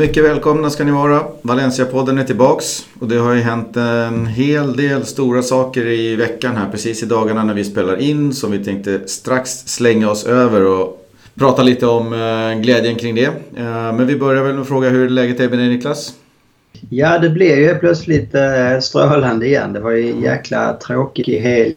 Mycket välkomna ska ni vara. Valencia-podden är tillbaks. Och det har ju hänt en hel del stora saker i veckan här. Precis i dagarna när vi spelar in. Som vi tänkte strax slänga oss över och prata lite om eh, glädjen kring det. Eh, men vi börjar väl med att fråga hur läget är med dig Niklas? Ja, det blev ju plötsligt eh, strålande igen. Det var ju en jäkla tråkig helg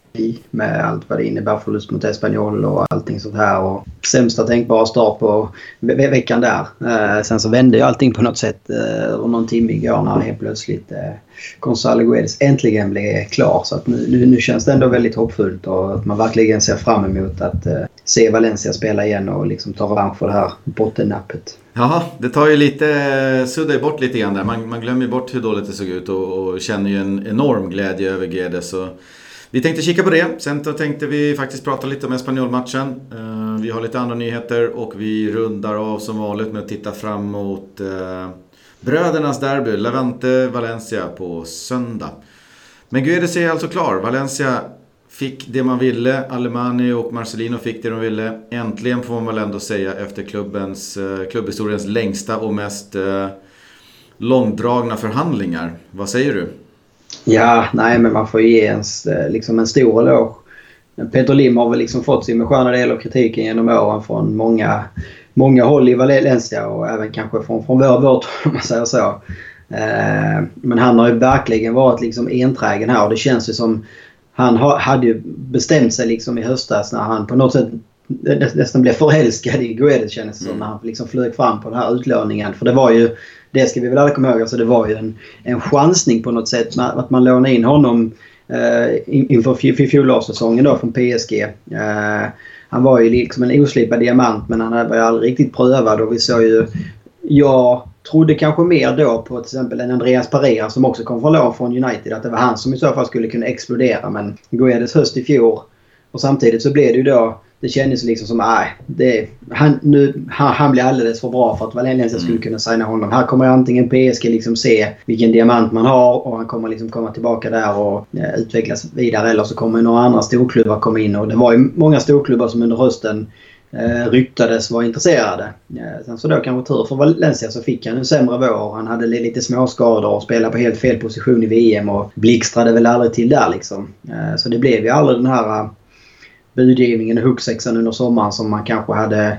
med allt vad det innebär. Förlust mot Espanyol och allting sånt här. Och sämsta tänkbara start på ve veckan där. Eh, sen så vände ju allting på något sätt eh, och någon timme igår när helt plötsligt eh, Gonzalo Guedes äntligen blev klar. Så att nu, nu, nu, känns det ändå väldigt hoppfullt och att man verkligen ser fram emot att eh, se Valencia spela igen och liksom ta revansch för det här bottennappet. Ja, det tar ju lite, suddar ju bort lite grann där. Man, man glömmer ju bort hur dåligt det såg ut och, och känner ju en enorm glädje över Guedes. Vi tänkte kika på det. Sen tänkte vi faktiskt prata lite om Espanyol-matchen. Eh, vi har lite andra nyheter och vi rundar av som vanligt med att titta fram mot eh, brödernas derby, Levante-Valencia på söndag. Men Guedes är alltså klar. Valencia fick det man ville. Alemani och Marcelino fick det de ville. Äntligen får man väl ändå säga efter klubbens, eh, klubbhistoriens längsta och mest eh, långdragna förhandlingar. Vad säger du? Ja, nej men man får ju ge en, eh, liksom en stor eloge. Peter Lim har väl liksom fått sin beskärda del av kritiken genom åren från många, många håll i Valencia och även kanske från, från vår, vårt om man säger så. Men han har ju verkligen varit liksom enträgen här och det känns ju som han ha, hade ju bestämt sig liksom i höstas när han på något sätt nästan blev förälskad i Guedes kändes det som. Mm. När han liksom flög fram på den här utlåningen. För det var ju det ska vi väl alla komma ihåg. Alltså det var ju en, en chansning på något sätt. Att man lånade in honom eh, inför fjolårssäsongen då från PSG. Eh, han var ju liksom en oslipad diamant men han var ju aldrig riktigt prövad och vi såg ju... Jag trodde kanske mer då på till exempel en Andreas Pereira som också kom från lån från United. Att det var han som i så fall skulle kunna explodera men Guedes höst i fjol och samtidigt så blev det ju då det kändes liksom som att han, han, han blir alldeles för bra för att Valencia skulle mm. kunna signa honom. Här kommer antingen PSG liksom se vilken diamant man har och han kommer liksom komma tillbaka där och ja, utvecklas vidare. Eller så kommer några andra storklubbar komma in. Och det var ju många storklubbar som under hösten eh, ryktades vara intresserade. Eh, sen så då kanske tur för Valencia så fick han en sämre vår. Han hade lite småskador och spelade på helt fel position i VM och blixtrade väl aldrig till där liksom. Eh, så det blev ju aldrig den här eh, budgivningen och huggsexan under sommaren som man kanske hade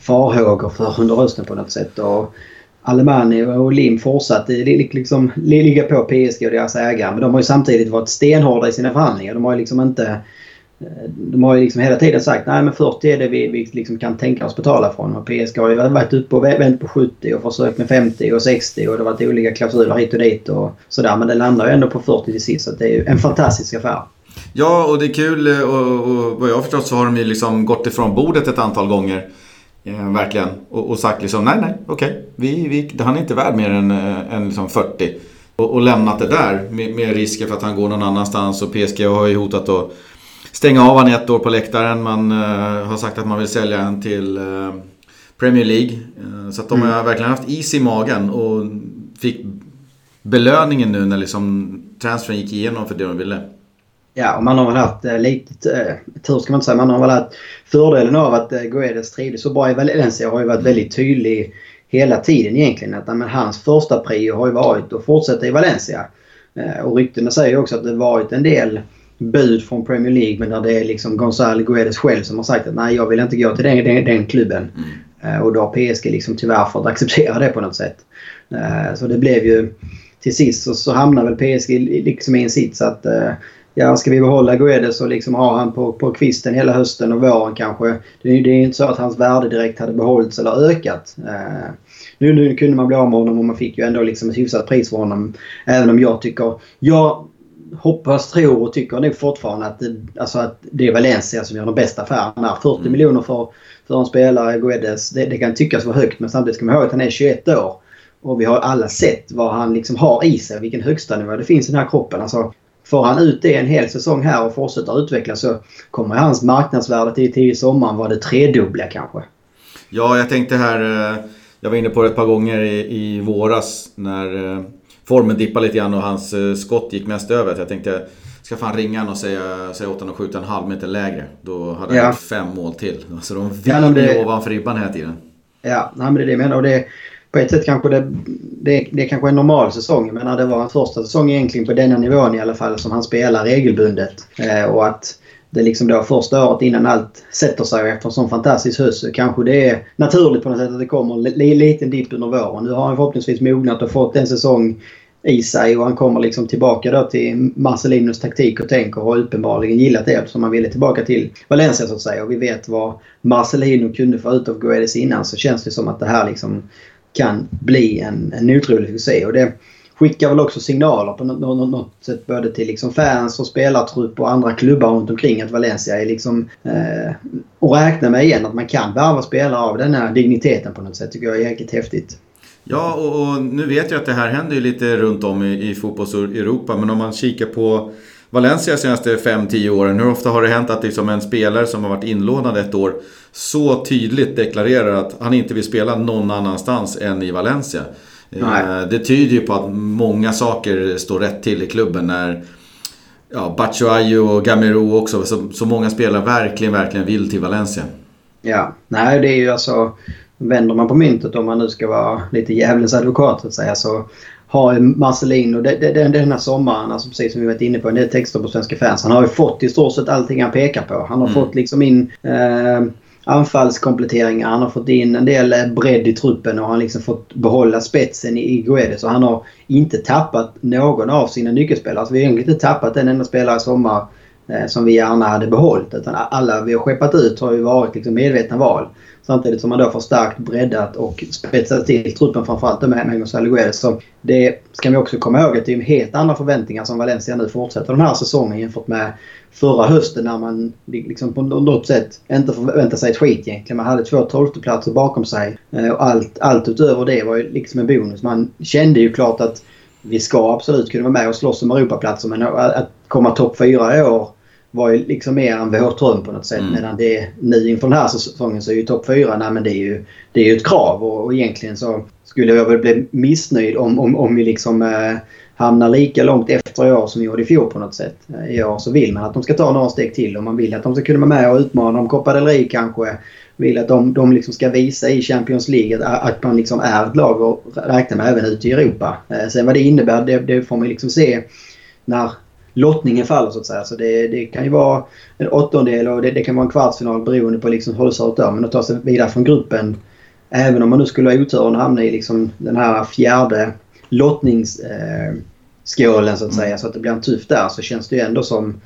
farhågor för under hösten på något sätt. Och Alemani och Lim fortsatte liksom ligga på PSG och deras ägare. Men de har ju samtidigt varit stenhårda i sina förhandlingar. De har ju liksom inte... Eh, de har ju liksom hela tiden sagt nej men 40 är det vi, vi liksom kan tänka oss betala från. Och PSG har ju varit uppe och vänt på 70 och försökt med 50 och 60 och det har varit olika klausuler hit och dit och sådär. Men det landar ju ändå på 40 till sist. Så det är ju en fantastisk affär. Ja, och det är kul eh, och, och vad jag har förstått så har de ju liksom gått ifrån bordet ett antal gånger. Eh, verkligen. Och, och, sagt liksom nej, nej, okej. Okay. Vi, vi, han är inte värd mer än, äh, än liksom 40. Och, och lämnat det där med, med risken för att han går någon annanstans. Och PSG har ju hotat att stänga av honom ett år på läktaren. Man uh, har sagt att man vill sälja honom till uh, Premier League. Uh, så att de mm. har verkligen haft is i magen och fick belöningen nu när liksom transfern gick igenom för det de ville. Ja, och man har väl haft eh, lite eh, tur ska man inte säga. Man har väl haft fördelen av att eh, Guedes trivdes så bra i Valencia har ju varit väldigt tydlig hela tiden egentligen. Att men, hans första prio har ju varit att fortsätta i Valencia. Eh, och ryktena säger ju också att det varit en del bud från Premier League men där det är liksom Gonzalo Guedes själv som har sagt att nej jag vill inte gå till den, den, den klubben. Mm. Eh, och då har PSG liksom tyvärr fått acceptera det på något sätt. Eh, så det blev ju till sist så, så hamnar väl PSG liksom i en sits att ja, ska vi behålla Guedes och liksom ha han på, på kvisten hela hösten och våren kanske. Det, är, är inte så att hans värde direkt hade behållits eller ökat. Eh, nu, nu kunde man bli av med honom och man fick ju ändå liksom ett hyfsat pris för honom. Även om jag tycker... Jag hoppas, tror och tycker nog fortfarande att det, alltså att det är Valencia som gör de bästa affärerna. 40 mm. miljoner för, för en spelare, Guedes, det, det kan tyckas vara högt men samtidigt ska man ihåg att han är 21 år. Och vi har alla sett vad han liksom har i sig, vilken högsta nivå det finns i den här kroppen. Alltså, Får han ut det en hel säsong här och fortsätter utvecklas så kommer hans marknadsvärde till, till sommaren vara det tredubbla kanske. Ja, jag tänkte här. Eh, jag var inne på det ett par gånger i, i våras när eh, formen dippade lite grann och hans eh, skott gick mest över. Jag tänkte, ska fan ringa honom och säga, säga åt honom att skjuta en halv meter lägre. Då hade han ja. fem mål till. Så de vill ja, det... ovanför ribban hela tiden. Ja, nej, men det är det jag menar. Och det, på ett sätt kanske det, det, det kanske är en normal säsong. Men det var en första säsong egentligen på denna nivån i alla fall som han spelar regelbundet. Eh, och att det liksom då första året innan allt sätter sig efter en sån fantastisk höst så kanske det är naturligt på något sätt att det kommer en liten dipp under våren. Nu har han förhoppningsvis mognat och fått en säsong i sig och han kommer liksom tillbaka då till Marcelinos taktik och tänk och har uppenbarligen gillat det eftersom han ville tillbaka till Valencia så att säga. Och vi vet vad Marcelino kunde få ut av Guedes innan så känns det som att det här liksom kan bli en, en otrolig succé. Och det skickar väl också signaler på något, något, något sätt både till liksom fans och spelartrupp och andra klubbar runt omkring att Valencia är liksom eh, och räkna med igen att man kan värva spelare av den här digniteten på något sätt tycker jag är jäkligt häftigt. Ja, och, och, nu vet jag att det här händer ju lite runt om i, i fotbolls-Europa. Men om man kikar på Valencia de senaste 5-10 åren. Hur ofta har det hänt att liksom en spelare som har varit inlånad ett år så tydligt deklarerar att han inte vill spela någon annanstans än i Valencia? Eh, Nej. Det tyder ju på att många saker står rätt till i klubben när ja, Batshuayu och Gamero också, så, så många spelare verkligen, verkligen vill till Valencia. Ja, nej det är ju alltså vänder man på myntet om man nu ska vara lite djävulens advokat så att säga så har Marcelino det, det, den här sommaren, alltså precis som vi varit inne på, en del texter på Svenska fans. Han har ju fått i stort sett allting han pekar på. Han har mm. fått liksom in eh, anfallskompletteringar, han har fått in en del eh, bredd i truppen och han har liksom fått behålla spetsen i, Guedes. Så han har inte tappat någon av sina nyckelspelare. Alltså vi har egentligen inte tappat en enda spelare i sommar eh, som vi gärna hade behållit. Utan alla vi har skeppat ut har ju varit liksom medvetna val. Samtidigt som man då förstärkt, breddat och spetsat till truppen framförallt med, Magnus Gonzalo Så det ska vi också komma ihåg att det är helt andra förväntningar som Valencia nu fortsätter den här säsongen jämfört med förra hösten när man liksom på något sätt inte förväntade sig ett skit egentligen. Man hade två tolfteplatser bakom sig eh, och allt, allt utöver det var ju liksom en bonus. Man kände ju klart att vi ska absolut kunna vara med och slåss om Europaplatser men att komma topp fyra i år var ju liksom mer än vår dröm på något sätt. Mm. Medan det nu inför den här säsongen så är ju topp 4, nej men det är ju, det är ju ett krav. Och, och egentligen så skulle jag väl bli missnöjd om, om, om vi liksom eh, hamnar lika långt efter i år som vi gjorde i fjol på något sätt. Eh, I år så vill man att de ska ta några steg till och man vill att de ska kunna vara med och utmana om Copa del Rey kanske. Vill att de, de liksom ska visa i Champions League att, att man liksom är ett lag och räkna med även ute i Europa. Eh, sen vad det innebär det, det får man liksom se när lottningen faller så att säga. Så det, det kan ju vara en åttondel och det, det, kan vara en kvartsfinal beroende på liksom hur det ser ut där. Men att ta sig vidare från gruppen. Även om man nu skulle ha oturen att hamna i liksom den här fjärde lottningsskålen eh, så att säga. Så att det blir en tuff där så känns det ju ändå som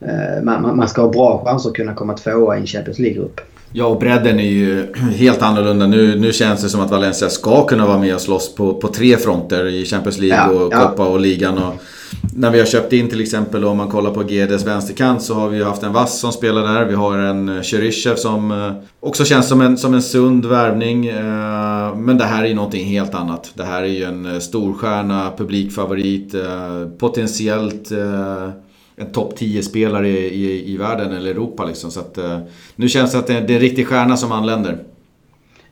eh, man, man ska ha bra chanser att kunna komma tvåa i en Champions League-grupp. Ja, och bredden är ju helt annorlunda. Nu, nu känns det som att Valencia ska kunna vara med och slåss på, på tre fronter i Champions League ja, och Copa ja. och ligan. Och när vi har köpt in till exempel om man kollar på GDs vänsterkant så har vi haft en Vass som spelar där. Vi har en eh, Cheryshev som eh, också känns som en, som en sund värvning. Eh, men det här är ju någonting helt annat. Det här är ju en storstjärna, publikfavorit, potentiellt en topp 10-spelare i, i, i, världen eller Europa liksom. Så att, nu känns det att det är en riktig stjärna som anländer.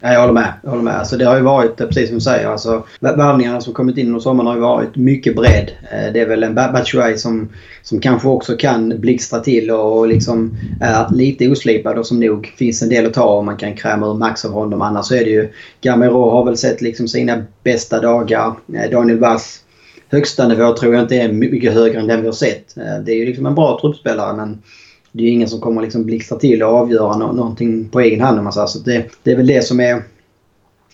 Ja, jag håller med. Jag håller med. Alltså, det har ju varit, eh, precis som du säger, alltså, värvningarna som kommit in under sommaren har ju varit mycket bredd. Eh, det är väl en Batshuayi som, som kanske också kan blixtra till och liksom är lite oslipad och som nog finns en del att ta om man kan kräma ur max av honom. Annars så är det ju... Gamero har väl sett liksom sina bästa dagar. Eh, Daniel Vass högsta nivå tror jag inte är mycket högre än den vi har sett. Det är ju liksom en bra truppspelare men det är ju ingen som kommer liksom blixtra till och avgöra no någonting på egen hand. Om man säger. Så det, det är väl det som är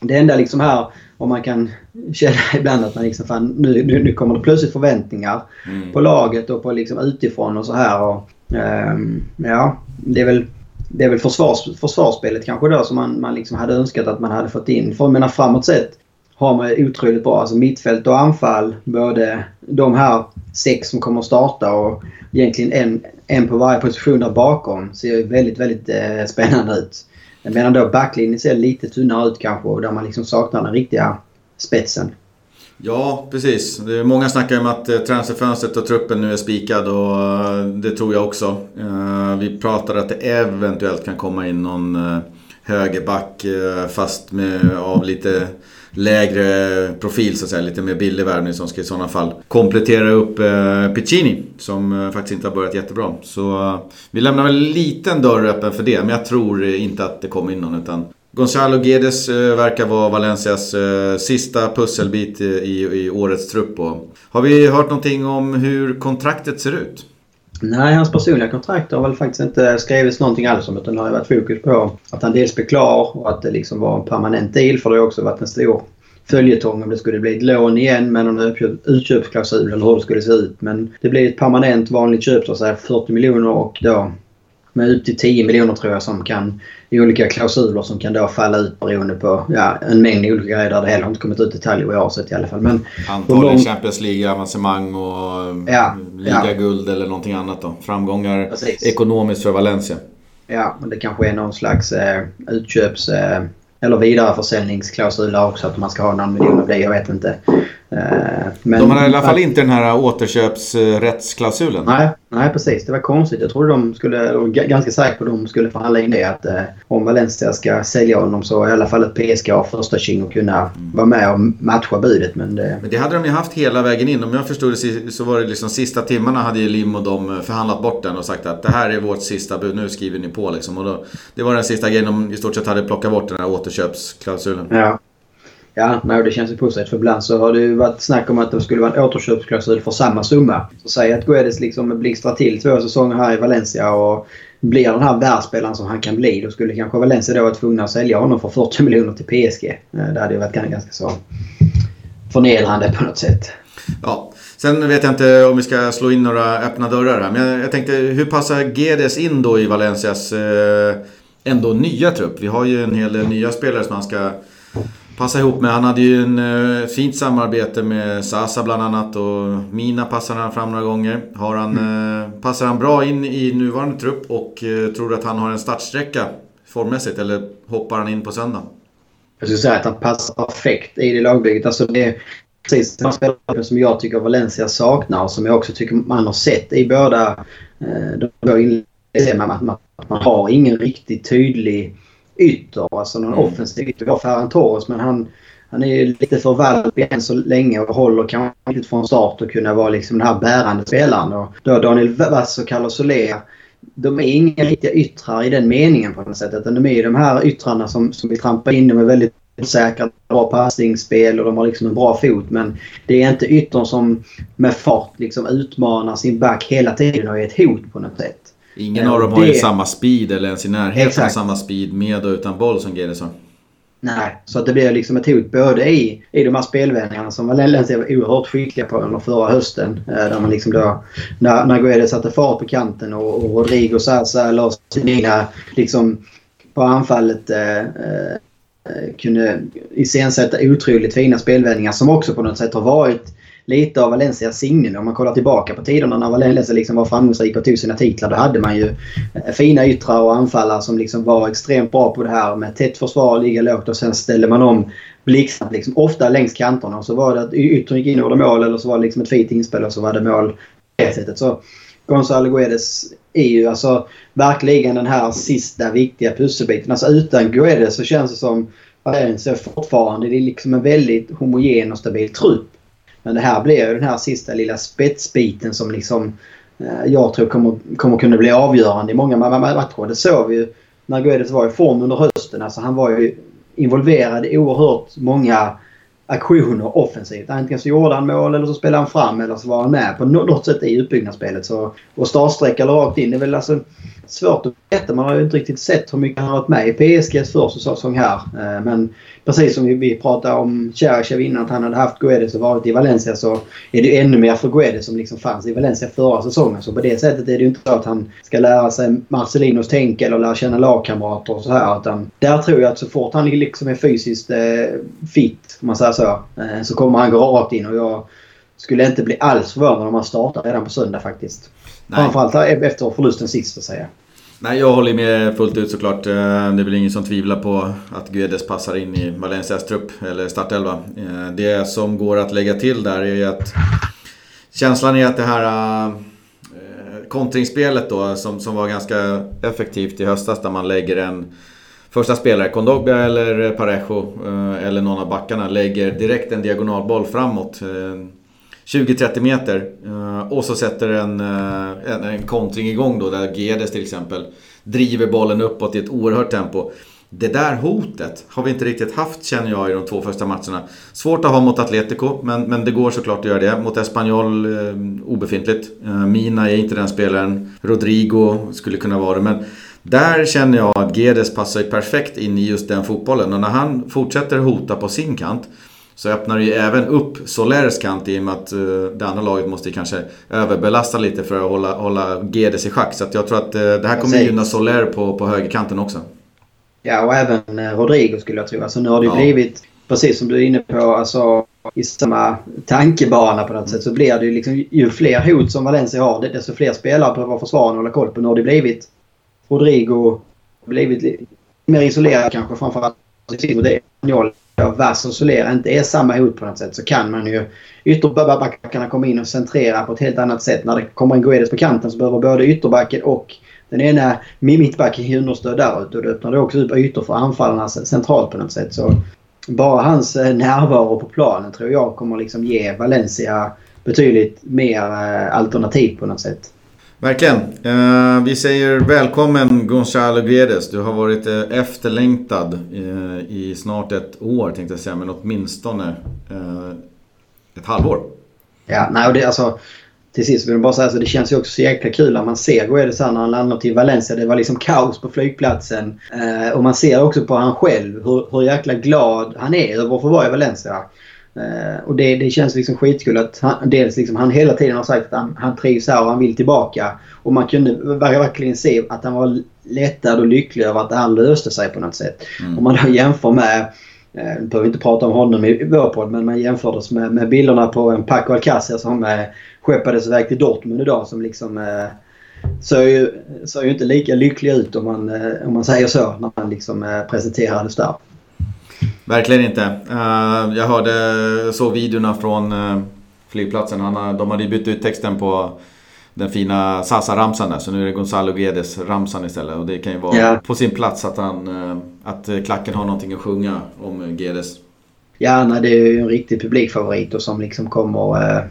det enda liksom här om man kan känna ibland att man liksom fan, nu, nu, nu kommer det plötsligt förväntningar mm. på laget och på liksom utifrån och så här. Och, um, ja, det är väl, det är väl försvars, försvarsspelet kanske då som man, man liksom hade önskat att man hade fått in. För jag menar framåt sett har man otroligt bra. Alltså mittfält och anfall. Både de här sex som kommer starta och egentligen en, en på varje position där bakom ser väldigt, väldigt eh, spännande ut. Medan då backlinjen ser lite tunnare ut kanske och där man liksom saknar den riktiga spetsen. Ja, precis. Många snackar om att eh, transferfönstret och truppen nu är spikad och eh, det tror jag också. Eh, vi pratar att det eventuellt kan komma in någon högerback fast med, av lite lägre profil så att säga. Lite mer billig värvning som ska i sådana fall komplettera upp eh, Piccini. Som faktiskt inte har börjat jättebra. Så vi lämnar väl en liten dörr öppen för det. Men jag tror inte att det kommer in någon. Utan Gonzalo Guedes eh, verkar vara Valencias eh, sista pusselbit eh, i, i årets trupp. Har vi hört någonting om hur kontraktet ser ut? Nej, hans personliga kontrakt har väl faktiskt inte skrivits någonting alls om utan det har varit fokus på att han dels blir klar och att det liksom var en permanent deal för det har också varit en stor följetong om det skulle bli ett lån igen med någon utköpsklausul eller hur det skulle se ut. Men det blir ett permanent vanligt köp så att säga 40 miljoner och då med upp till 10 miljoner tror jag som kan i olika klausuler som kan då falla ut beroende på ja, en mängd olika grejer där det heller inte kommit ut detaljer vad jag har sett i alla fall. Men Antagligen lång... Champions League-avancemang och ja, ligaguld ja. eller någonting annat då. Framgångar Precis. ekonomiskt för Valencia. Ja, men det kanske är någon slags eh, utköps... Eh, eller vidareförsäljningsklausuler också att man ska ha någon miljon av det. Jag vet inte. Eh, men, de har i alla fall inte den här återköpsrättsklausulen. Nej, nej, precis. Det var konstigt. Jag trodde de skulle, jag var ganska säker på att de skulle förhandla in det. Att eh, om Valencia ska sälja honom så i alla fall ett PSG har första tjing och kunna mm. vara med och matcha budet. Men det... men det hade de ju haft hela vägen in. Om jag förstod det så var det liksom sista timmarna hade ju Lim och de förhandlat bort den och sagt att det här är vårt sista bud. Nu skriver ni på liksom. Och då, det var den sista grejen de i stort sett hade plockat bort den här återköpsklausulen. Ja. Ja, nej, det känns ju positivt. För ibland så har det ju varit snack om att det skulle vara en återköpsklausul för samma summa. Så säg att Guedes liksom blixtrar till två säsonger här i Valencia och blir den här världsspelaren som han kan bli. Då skulle kanske Valencia då vara tvungna att sälja honom för 40 miljoner till PSG. Eh, det hade ju varit ganska så förnedrande på något sätt. Ja, sen vet jag inte om vi ska slå in några öppna dörrar här. Men jag, tänkte, hur passar Guedes in då i Valencias eh, ändå nya trupp? Vi har ju en hel del nya spelare som man ska passa ihop med. Han hade ju en uh, fint samarbete med Sasa bland annat och Mina passade han fram några gånger. Har han, mm. uh, passar han bra in i nuvarande trupp och uh, tror du att han har en startsträcka formmässigt eller hoppar han in på söndag? Jag skulle säga att han passar perfekt i det lagbygget. Alltså det är precis den spelare som jag tycker Valencia saknar och som jag också tycker man har sett i båda de två inledningarna. Att man har ingen riktigt tydlig ytter. Alltså någon mm. offensiv ytter. Vi har Ferran Torres men han, han är lite för valpig än så länge och håller kanske inte från start att kunna vara liksom den här bärande spelaren. Och då Daniel Vass och Carlos Soler de är inga riktiga yttrar i den meningen på något sätt. Utan de är de här yttrarna som, som vill trampa in. De är väldigt säkra, bra passningsspel och de har liksom en bra fot. Men det är inte yttern som med fart liksom utmanar sin back hela tiden och är ett hot på något sätt. Ingen av dem har ju samma speed eller ens i närheten av samma speed med och utan boll som Gedesson. Nej, så att det blir liksom ett hot både i, i de här spelvändningarna som Valencia var oerhört skickliga på under förra hösten. Eh, där man liksom då, när, när Guedes satte fart på kanten och, och Rodrigo Sasa eller Sinina liksom på anfallet eh, eh, kunde iscensätta otroligt fina spelvändningar som också på något sätt har varit lite av Valencias signum. Om man kollar tillbaka på tiderna när Valencia liksom var framgångsrik och tog sina titlar. Då hade man ju eh, fina yttrar och anfallare som liksom var extremt bra på det här med tätt försvar, ligga lågt och sen ställde man om blixtsnabbt. Liksom, ofta längs kanterna. Och så var det att yttern gick in och gjorde mål eller så var det liksom ett fint inspel och så var det mål på det sättet. Så Gonzalo Guedes är ju alltså verkligen den här sista viktiga pusselbiten. Alltså utan Guedes så känns det som Valencia fortfarande det är liksom en väldigt homogen och stabil trupp. Men det här blir ju den här sista lilla spetsbiten som liksom eh, jag tror kommer, kommer kunna bli avgörande i många matcher. Det såg vi ju när Guedes var i form under hösten. Alltså han var ju involverad i oerhört många aktioner offensivt. Antingen så gjorde han mål eller så spelade han fram eller så var han med på något sätt i uppbyggnadsspelet. Så, och startsträcka eller rakt in det är väl alltså svårt att veta. Man har ju inte riktigt sett hur mycket han har varit med i PSGs första säsong här. Eh, men precis som vi pratade om Cherchev innan att han hade haft Guedes och varit i Valencia så är det ännu mer för Guedes som liksom fanns i Valencia förra säsongen. Så på det sättet är det ju inte så att han ska lära sig Marcelinos tänk eller lära känna lagkamrater och så här. Utan där tror jag att så fort han liksom är fysiskt eh, fit, om man säger så, eh, så kommer han gå rakt in. Och jag skulle inte bli alls förvånad om han startar redan på söndag faktiskt. Nej. Framförallt efter förlusten sist, att säga. Nej, jag håller med fullt ut såklart. Eh, det är väl ingen som tvivlar på att Guedes passar in i Valencias trupp, eller startelva. Eh, det som går att lägga till där är att känslan är att det här eh, kontringsspelet då, som, som var ganska effektivt i höstas, där man lägger en första spelare, Kondogbia eller Parejo, eller någon av backarna, lägger direkt en diagonalboll framåt. 20-30 meter. Eh, och så sätter en, eh, en, en kontring igång då där Gedes till exempel driver bollen uppåt i ett oerhört tempo. det där hotet har vi inte riktigt haft känner jag i de två första matcherna. Svårt att ha mot Atletico, men, men det går såklart att göra det. Mot Espanyol, eh, obefintligt. Eh, Mina är inte den spelaren. Rodrigo skulle kunna vara det. Men där känner jag att Gedes passar perfekt in i just den fotbollen. Och när han fortsätter hota på sin kant så öppnar det ju även upp Solers kant i och med att uh, det andra laget måste kanske överbelasta lite för att hålla, hålla Gedes i schack. Så jag tror att uh, det här kommer gynna Soler på, på högerkanten också. Ja, och även uh, Rodrigo skulle jag tro. Alltså nu har det ja. blivit, precis som du är inne på, alltså, i samma tankebana på något sätt så blir det ju liksom, ju fler hot som Valencia har desto fler spelare behöver försvara och hålla koll på. Nu har det blivit Rodrigo blivit mer isolerad kanske framförallt. Det är och Vass och Solera inte är samma hot på något sätt så kan man ju ytterbackarna komma in och centrera på ett helt annat sätt. När det kommer en Guedes på kanten så behöver både ytterbacken och den ena mittbacken understöd där. Och det öppnar också upp ytor för anfallarna centralt på något sätt. Så bara hans eh, närvaro på planen tror jag kommer liksom ge Valencia betydligt mer eh, alternativ på något sätt. Verkligen. Eh, vi säger välkommen Gonzalo Guedes. Du har varit eh, efterlängtad eh, i snart ett år tänkte jag säga, men åtminstone eh, ett halvår. Ja, nej och det alltså till sist vill jag bara säga så det känns ju också så jäkla kul när man ser Guedes när han landar till Valencia. Det var liksom kaos på flygplatsen. Eh, och man ser också på han själv hur, hur jäkla glad han är över att få vara i Valencia. Uh, och det, det känns liksom skitkul att han, dels liksom, han hela tiden har sagt att han, han trivs här och han vill tillbaka. Och man kunde verkligen se att han var lättad och lycklig över att det här löste sig på något sätt. Mm. Om man då jämför med, uh, nu behöver vi inte prata om honom i vår podd, men man jämfördes med, med bilderna på en Paco Alcacer som uh, skeppades iväg till Dortmund idag som liksom uh, såg ju, såg ju inte lika lycklig ut om man, om man säger så när han liksom presenterades där. Verkligen inte. Uh, jag hörde, såg videorna från uh, flygplatsen. Han, de hade ju bytt ut texten på den fina Sasa-ramsan där. Så nu är det Gonzalo Guedes-ramsan istället. Och det kan ju vara yeah. på sin plats att, han, uh, att klacken har någonting att sjunga om Guedes. Ja, nej, det är ju en riktig publikfavorit och som liksom kommer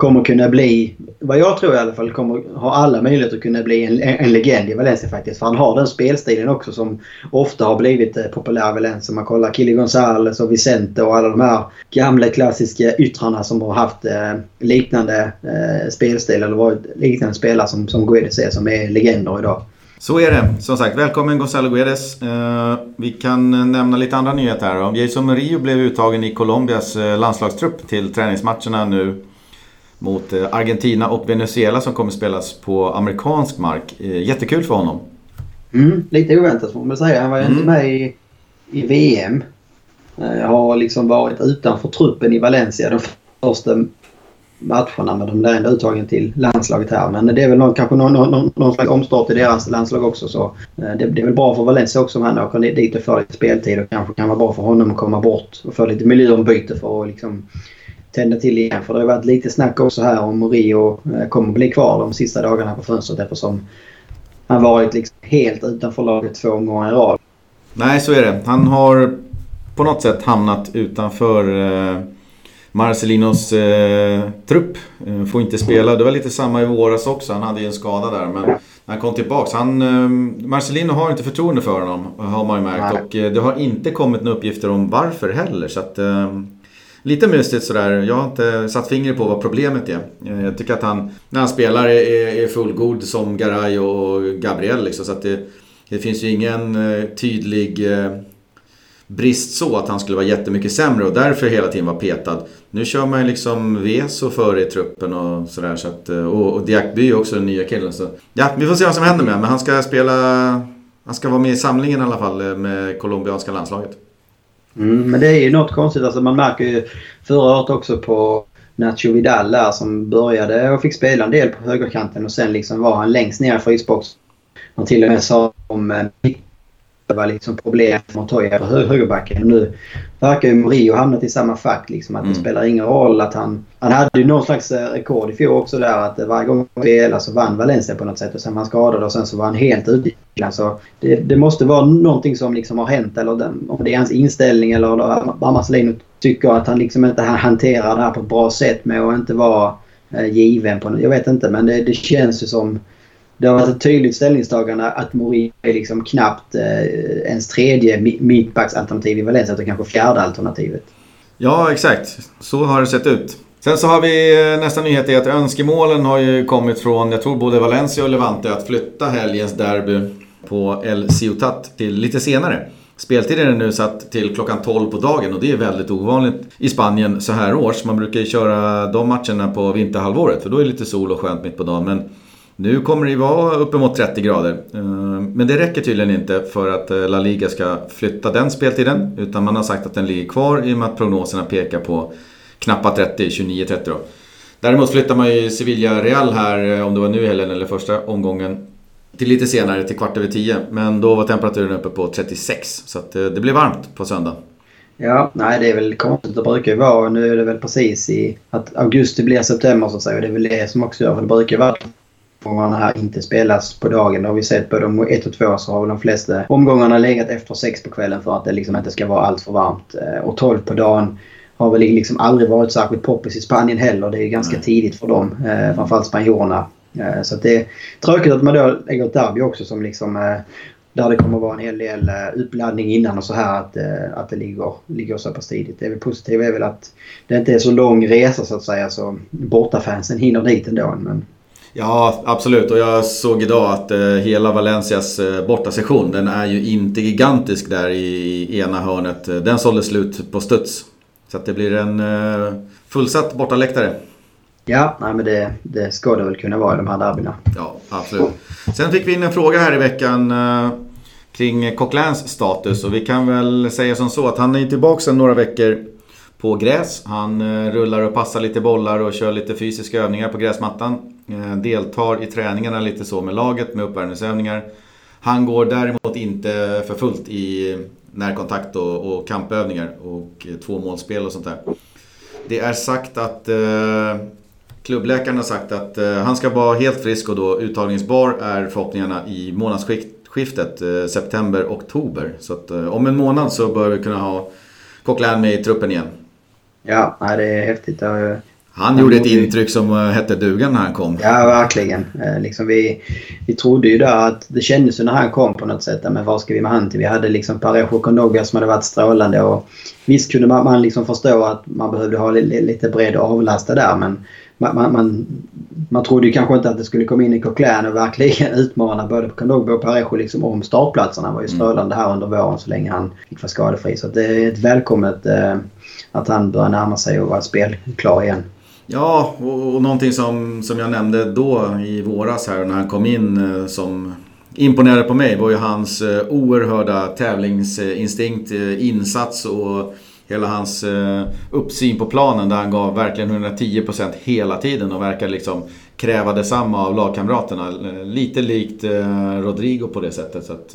kommer kunna bli, vad jag tror i alla fall, kommer ha alla möjligheter att kunna bli en, en legend i Valencia faktiskt. För han har den spelstilen också som ofta har blivit eh, populär i Valencia. Man kollar Kili Gonzales och Vicente och alla de här gamla klassiska yttrarna som har haft eh, liknande eh, spelstil eller varit liknande spelare som, som Guedes är som är legender idag. Så är det. Som sagt, välkommen Gonzalo Guedes. Eh, vi kan eh, nämna lite andra nyheter här. Jason Murillo blev uttagen i Colombias eh, landslagstrupp till träningsmatcherna nu mot eh, Argentina och Venezuela som kommer spelas på amerikansk mark. Eh, jättekul för honom. Mm, lite oväntat får man säga. Han var ju mm. inte med i, i VM. Jag har liksom varit utanför truppen i Valencia de första matcherna men de är ändå uttagen till landslaget här. Men det är väl någon, kanske någon, någon, någon slags omstart i deras landslag också. Så eh, det, det är väl bra för Valencia också om han åker dit och får lite speltid och kanske kan vara bra för honom att komma bort och få lite miljöombyte för att liksom tända till igen. För det har varit lite snack också här om Rio eh, kommer bli kvar de sista dagarna på fönstret eftersom han varit liksom helt utanför laget två gånger i rad. Nej, så är det. Han har på något sätt hamnat utanför eh, Marcelinos eh, trupp. Eh, får inte spela. Det var lite samma i våras också. Han hade ju en skada där. Men när han kom tillbaks. Han, eh, Marcelino har inte förtroende för honom. Har man ju märkt. Nej. Och eh, det har inte kommit några uppgifter om varför heller. Så att, Lite mystiskt sådär. Jag har inte satt fingret på vad problemet är. Eh, jag tycker att han, när han spelar, är, är fullgod som Garay och Gabriel. Liksom, så att det, det finns ju ingen eh, tydlig eh, brist så att han skulle vara jättemycket sämre och därför hela tiden var petad. Nu kör man ju liksom Veso före i truppen och sådär. Så att, och, och Diakby är också den nya killen. Så, ja, vi får se vad som händer med Men han ska spela... Han ska vara med i samlingen i alla fall med colombianska landslaget. Mm, men det är ju något konstigt. Alltså man märker ju förra året också på Nacho Vidal där som började och fick spela en del på högerkanten och sen liksom var han längst ner i frysboxen. Man till och med sa om eh, det var liksom problem med Montoya på högerbacken. Nu verkar ju Murillo hamnat i samma fack. Liksom, att mm. Det spelar ingen roll att han... Han hade ju någon slags eh, rekord i fjol också där att varje gång han spelade så vann Valencia på något sätt. Och sen var han skadad och sen så var han helt ute. Så det, det måste vara någonting som liksom har hänt. Eller den, om det är hans inställning eller vad Marcelino tycker att han liksom inte hanterar det här på ett bra sätt med att inte vara eh, given. På, jag vet inte men det, det känns ju som det har varit ett tydligt ställningstagande att Mourinho är liksom knappt eh, ens tredje mittbacksalternativ i Valencia utan kanske fjärde alternativet. Ja, exakt. Så har det sett ut. Sen så har vi eh, nästa nyhet är att önskemålen har ju kommit från, jag tror både Valencia och Levante, att flytta helgens derby på El Ciutat till lite senare. Speltiden är nu satt till klockan 12 på dagen och det är väldigt ovanligt i Spanien så här års. Man brukar ju köra de matcherna på vinterhalvåret för då är det lite sol och skönt mitt på dagen. Men nu kommer det ju vara uppemot 30 grader. Eh, men det räcker tydligen inte för att eh, La Liga ska flytta den speltiden. Utan man har sagt att den ligger kvar i och med att prognoserna pekar på knappa 30, 29-30 då. Däremot flyttar man ju Sevilla Real här, eh, om det var nu i helgen eller första omgången, till lite senare, till kvart över 10. Men då var temperaturen uppe på 36, så att det blev varmt på söndag. Ja, nej det är väl konstigt. Det brukar ju vara, nu är det väl precis i att augusti blir september så att säga. Det är väl det som också gör, för det brukar vara omgångarna här inte spelas på dagen. Det har vi sett både om 1 och 2 så har väl de flesta omgångarna legat efter 6 på kvällen för att det liksom inte ska vara allt för varmt. Eh, och 12 på dagen har väl liksom aldrig varit särskilt poppis i Spanien heller. Det är ganska tidigt för dem. Eh, framförallt spanjorerna. Eh, så det är tråkigt att man då lägger ett derby också som liksom där det kommer att vara en hel del uppladdning innan och så här att, att det ligger, ligger så pass tidigt. Det är väl positivt är väl att det inte är så lång resa så att säga så bortafansen hinner dit ändå. Men Ja, absolut. Och jag såg idag att eh, hela Valencias eh, bortasession, den är ju inte gigantisk där i, i ena hörnet. Den sålde slut på studs. Så att det blir en eh, fullsatt bortaläktare. Ja, nej, men det, det ska det väl kunna vara i de här derbyna. Ja, absolut. Sen fick vi in en fråga här i veckan eh, kring Coquelins status. Och vi kan väl säga som så att han är tillbaka sedan några veckor på gräs. Han eh, rullar och passar lite bollar och kör lite fysiska övningar på gräsmattan. Eh, deltar i träningarna lite så med laget med uppvärmningsövningar. Han går däremot inte för fullt i närkontakt och, och kampövningar och eh, tvåmålsspel och sånt där. Det är sagt att eh, klubbläkaren har sagt att eh, han ska vara helt frisk och då uttagningsbar är förhoppningarna i månadsskiftet eh, september-oktober. Så att eh, om en månad så bör vi kunna ha Coquelin med i truppen igen. Ja, det är häftigt. Han gjorde ett intryck som eh, hette dugan när han kom. Ja, verkligen. Eh, liksom vi, vi trodde ju där att det kändes när han kom på något sätt. Men vad ska vi med han till? Vi hade liksom Parejo Kondogbia som hade varit strålande. Och visst kunde man, man liksom förstå att man behövde ha lite, bredd och avlasta där. Men man, man, man, man trodde ju kanske inte att det skulle komma in i Coquelin och verkligen utmana både Kondogbia och Parejo liksom om startplatserna. Han var ju mm. strålande här under våren så länge han fick vara skadefri. Så det är ett välkommet eh, att han börjar närma sig och vara spelklar igen. Ja, och, och någonting som, som jag nämnde då i våras här när han kom in eh, som imponerade på mig var ju hans eh, oerhörda tävlingsinstinkt, eh, insats och hela hans eh, uppsyn på planen där han gav verkligen 110% hela tiden och verkar liksom kräva detsamma av lagkamraterna. Eh, lite likt eh, Rodrigo på det sättet. Så att,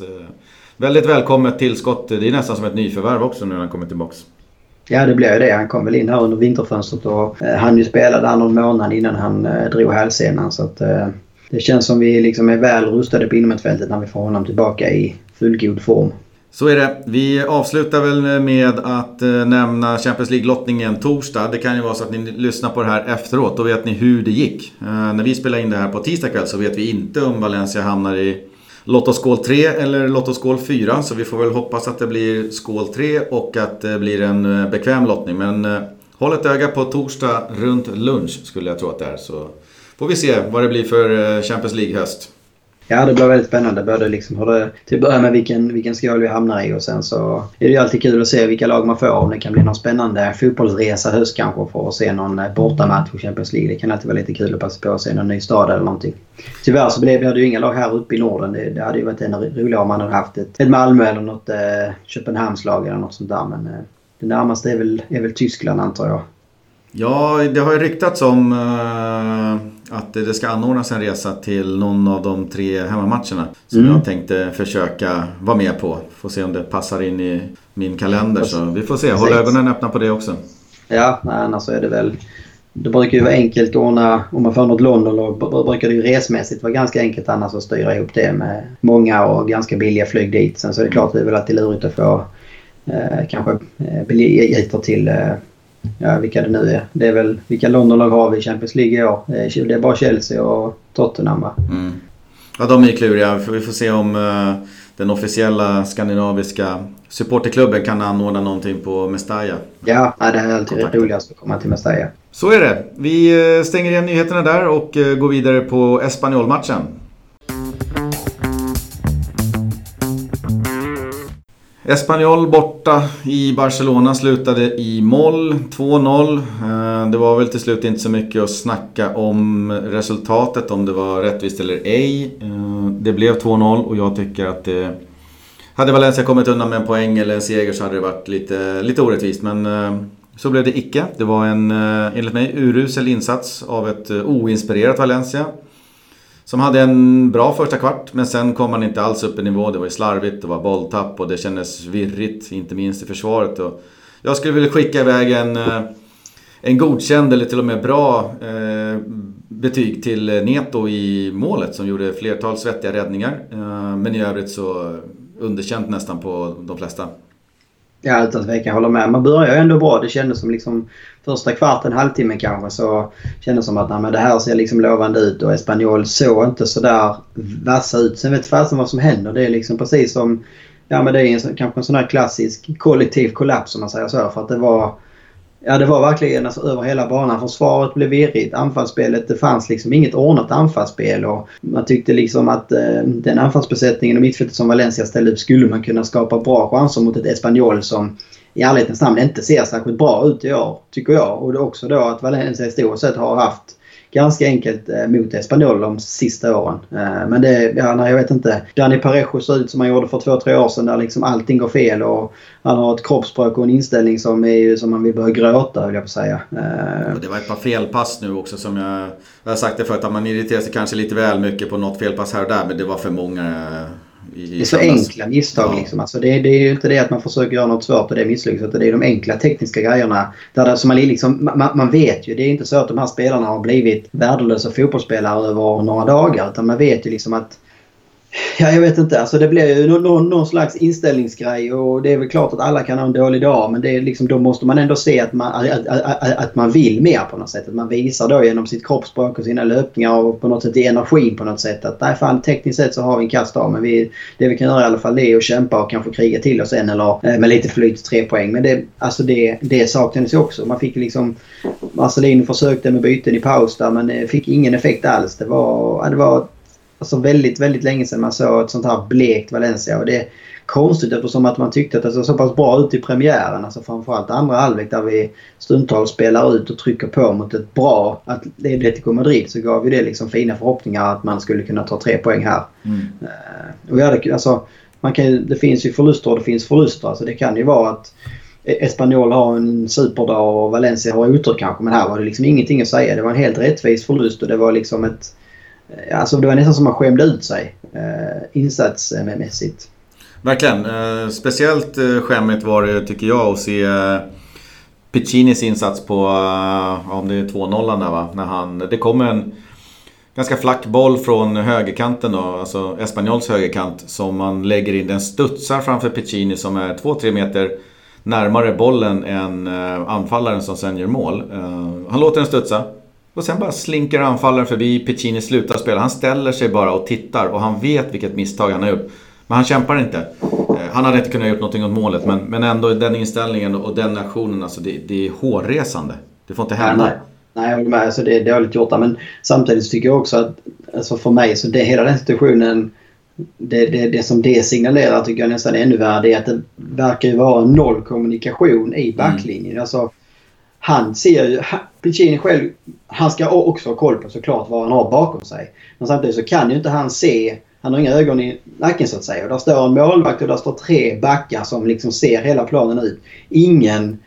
väldigt välkommet tillskott. Det är nästan som ett nyförvärv också nu när han kommer tillbaks. Ja, det blev det. Han kom väl in här under vinterfönstret och eh, han ju spelade där någon månad innan han eh, drog hälsenan. Så att, eh, det känns som vi liksom är väl rustade på innermittfältet när vi får honom tillbaka i fullgod form. Så är det. Vi avslutar väl med att eh, nämna Champions League-lottningen torsdag. Det kan ju vara så att ni lyssnar på det här efteråt. Då vet ni hur det gick. Eh, när vi spelar in det här på tisdag kväll så vet vi inte om Valencia hamnar i Lottoskål 3 eller Lottoskål 4. Så vi får väl hoppas att det blir skål 3 och att det blir en eh, bekväm lottning. Men håll ett öga på torsdag runt lunch skulle jag tro att det är. Så får vi se vad det blir för Champions League-höst. Ja, det blir väldigt spännande. Både liksom hur det, till att börja med vilken, vilken skål vi hamnar i och sen så är det ju alltid kul att se vilka lag man får. Om det kan bli någon spännande fotbollsresa höst kanske för att se någon eh, bortamatch i Champions League. Det kan alltid vara lite kul att passa på att se någon ny stad eller någonting. Tyvärr så blev det ju inga lag här uppe i Norden. Det, det hade ju varit ännu roligare om man hade haft ett, ett Malmö eller något eh, Köpenhamnslag eller något sånt där. Men eh, det närmaste är väl, är väl Tyskland antar jag. Ja, det har ju ryktats om eh att det ska anordnas en resa till någon av de tre hemmamatcherna. Som mm. jag tänkte försöka vara med på. Får se om det passar in i min kalender. Så vi får se. Håll ögonen öppna på det också. Ja, annars är det väl... Det brukar ju vara enkelt att ordna, om man får något London, då brukar det ju resmässigt vara ganska enkelt annars att styra ihop det med många och ganska billiga flyg dit. Sen så är det klart att det är väl alltid lurigt att få eh, kanske eh, biljetter till eh, ja, vilka det nu är. Det är väl, vilka Londonlag har vi i Champions League i år? Det är bara Chelsea och Tottenham va? Mm. Ja, de är kluriga. Vi får se om uh, den officiella skandinaviska supporterklubben kan anordna någonting på Mestalla. Ja, det är alltid roligast att komma till Mestalla. Så är det. Vi stänger igen nyheterna där och går vidare på Espanyol-matchen. Espanyol borta i Barcelona slutade i moll, 2-0. Eh, det var väl till slut inte så mycket att snacka om resultatet, om det var rättvist eller ej. Eh, det blev 2-0 och jag tycker att det... Hade Valencia kommit undan med en poäng eller en seger så hade det varit lite, lite orättvist. Men eh, så blev det icke. Det var en, enligt mig, urusel insats av ett oinspirerat Valencia. Som hade en bra första kvart, men sen kom man inte alls upp i nivå. Det var ju slarvigt, det var bolltapp och det kändes virrigt, inte minst i försvaret. Och jag skulle vilja skicka iväg en, eh, en godkänd, eller till och med bra, eh, betyg till Neto i målet som gjorde flertal svettiga räddningar. Eh, men i övrigt så underkänt nästan på de flesta. Ja, utan tvekan håller med. Man börjar ju ändå bra. Det kändes som liksom första kvarten, halvtimmen kanske så kändes som att nej, men det här ser liksom lovande ut och Espanyol såg inte sådär vassa ut. Sen vet fasen vad som händer. Det är liksom precis som Ja men det är en, kanske en sån här klassisk kollektiv kollaps om man säger så. För att det var Ja, det var verkligen alltså, över hela banan. Försvaret blev virrigt. Anfallsspelet, det fanns liksom inget ordnat anfallsspel. Och man tyckte liksom att eh, den anfallsbesättningen och mittfältet som Valencia ställde upp skulle man kunna skapa bra chanser mot ett Espanyol som i ärlighetens namn inte ser särskilt bra ut i år, tycker jag. Och det är också då att Valencia i stort sett har haft ganska enkelt eh, mot Espanyol de sista åren. Eh, men det, ja, nej, jag vet inte. Dani Parejo ser ut som han gjorde för två, tre år sedan där liksom allting går fel och han har ett kroppsspråk och en inställning som är som man vill börja gråta, vill jag på säga. Eh, det var ett par felpass nu också som jag... Jag har sagt det förut, att man irriterar sig kanske lite väl mycket på något felpass här och där, men det var för många det är så enkla misstag ja. liksom. Alltså det, det, är ju inte det att man försöker göra något svårt och det misslyckas. Utan det är de enkla tekniska grejerna. Där det, alltså man, liksom, man, man, vet ju. Det är inte så att de här spelarna har blivit värdelösa fotbollsspelare över några dagar. Utan man vet ju liksom att Ja, jag vet inte. Alltså det blir ju någon, någon, slags inställningsgrej och det är väl klart att alla kan ha en dålig dag men det är liksom, då måste man ändå se att man, att, att, att, man vill mer på något sätt. Att man visar då genom sitt kroppsspråk och sina löpningar och på något sätt i energin på något sätt att nej fan tekniskt sett så har vi en kast av men vi, det vi kan göra i alla fall det är att kämpa och kanske kriga till oss en eller eh, med lite flyt tre poäng. Men det, alltså det, det saknades ju också. Man fick liksom Marcelino försökte med byten i paus där men eh, fick ingen effekt alls. Det var, det var alltså väldigt, väldigt länge sedan man såg ett sånt här blekt Valencia. Och det är konstigt eftersom att man tyckte att det såg så pass bra ut i premiären. Alltså framförallt andra halvlek där vi stundtals spelar ut och trycker på mot ett bra Atletico Madrid så gav ju det liksom fina förhoppningar att man skulle kunna ta tre poäng här. Mm. Uh, och ja, det, alltså, man kan, det finns ju förluster och det finns förluster. Alltså det kan ju vara att Espanyol har en superdag och Valencia har otur kanske. Men här var det liksom ingenting att säga. Det var en helt rättvis förlust och det var liksom ett Eh, Eh, alltså det var nästan som man skämde ut sig eh, insatsmässigt. Verkligen. Eh, speciellt eh, skämmigt var det tycker jag att se eh, Piccinis insats på, eh, om det är 2-0 där va? När han, det kommer en ganska flack boll från högerkanten då, alltså Espanyols högerkant som man lägger in. Den studsar framför Piccini som är 2-3 meter närmare bollen än eh, anfallaren som sen gör mål. Eh, han låter den studsa. Och sen bara slinker anfallaren förbi, Piccini slutar spela. Han ställer sig bara och tittar och han vet vilket misstag han har gjort. Men han kämpar inte. Eh, han hade inte kunnat gjort någonting åt målet men, men ändå den inställningen och den aktionen, alltså det, det är hårresande. Det får inte hända. Nej, nej. jag håller med. Alltså det är dåligt gjort Men samtidigt tycker jag också att alltså för mig så det, hela den situationen det, det, det som det signalerar tycker jag nästan är ännu värre. Det är att det verkar ju vara noll kommunikation i backlinjen. Mm. Alltså, han ser ju... Piccini själv, han ska också ha koll på såklart vad han har bakom sig. Men samtidigt så kan ju inte han se... Han har inga ögon i nacken så att säga. Och där står en målvakt och där står tre backar som liksom ser hela planen ut. Ingen,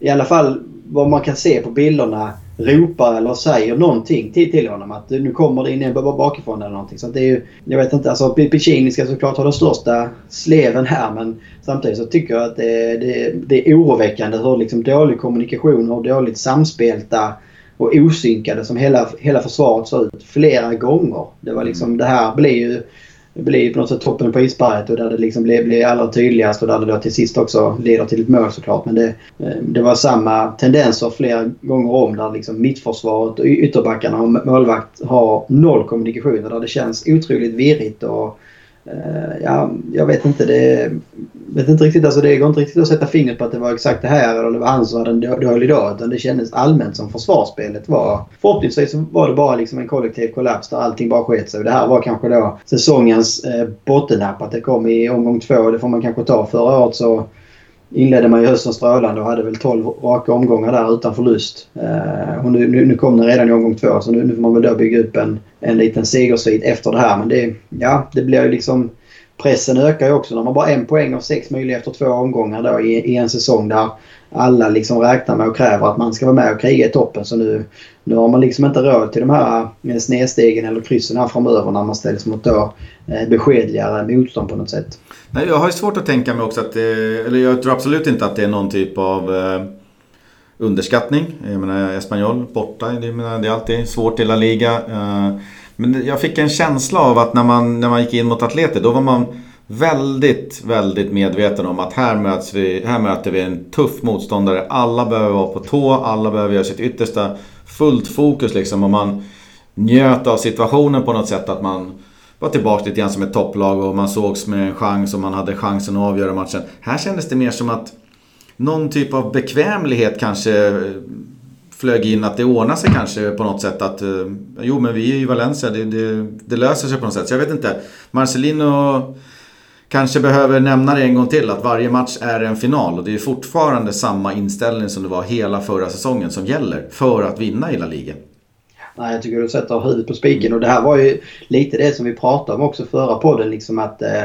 i alla fall vad man kan se på bilderna, ropar eller säger någonting till, till honom. Att nu kommer det in en bakifrån eller någonting. Så det är ju, jag vet inte, alltså Piccini ska såklart ha den största sleven här men samtidigt så tycker jag att det, det, det är oroväckande hur liksom dålig kommunikation och dåligt samspelta och osynkade som hela, hela försvaret såg ut flera gånger. Det var liksom, det här blir ju blir på något sätt toppen på isberget och där det liksom blir, blir allra tydligast och där det då till sist också leder till ett mål såklart. Men det, eh, det var samma tendenser flera gånger om där liksom mittförsvaret och ytterbackarna och målvakt har noll kommunikation och där det känns otroligt virrigt och Eh, ja, jag vet inte. Det, vet inte riktigt, alltså det går inte riktigt att sätta fingret på att det var exakt det här eller det var han som hade en dålig dag. Utan det kändes allmänt som försvarsspelet var. Förhoppningsvis var det bara liksom en kollektiv kollaps där allting bara sket sig. Det här var kanske då säsongens eh, bottennapp. Att det kom i omgång två. Det får man kanske ta. Förra året så inledde man ju hösten strålande och hade väl 12 raka omgångar där utan förlust. Eh, och nu, nu, nu kom den redan i omgång två så nu, nu får man väl då bygga upp en, en liten segersvit efter det här. Men det, ja, det blir ju liksom... Pressen ökar ju också när man bara har en poäng av sex möjliga efter två omgångar då i, i en säsong där alla liksom räknar med och kräver att man ska vara med och kriga i toppen. Så nu, nu har man liksom inte råd till de här eh, snedstegen eller kryssen här framöver när man ställs mot då eh, beskedligare motstånd på något sätt. Nej, jag har ju svårt att tänka mig också att det, eller jag tror absolut inte att det är någon typ av eh, underskattning. Jag menar Espanyol borta, det, menar, det är alltid svårt i La Liga. Eh, men jag fick en känsla av att när man, när man gick in mot Atleti då var man väldigt, väldigt medveten om att här, möts vi, här möter vi en tuff motståndare. Alla behöver vara på tå, alla behöver göra sitt yttersta. Fullt fokus liksom och man njöt av situationen på något sätt. Att man var tillbaka lite grann som ett topplag och man sågs med en chans och man hade chansen att avgöra matchen. Här kändes det mer som att någon typ av bekvämlighet kanske eh, flög in att det ordnar sig kanske på något sätt att eh, jo men vi är ju Valencia, det, det, det, löser sig på något sätt. Så jag vet inte. Marcelino kanske behöver nämna det en gång till att varje match är en final och det är fortfarande samma inställning som det var hela förra säsongen som gäller för att vinna hela ligan. Nej, jag tycker du sätter huvudet på spiken och det här var ju lite det som vi pratade om också förra podden. Liksom att eh,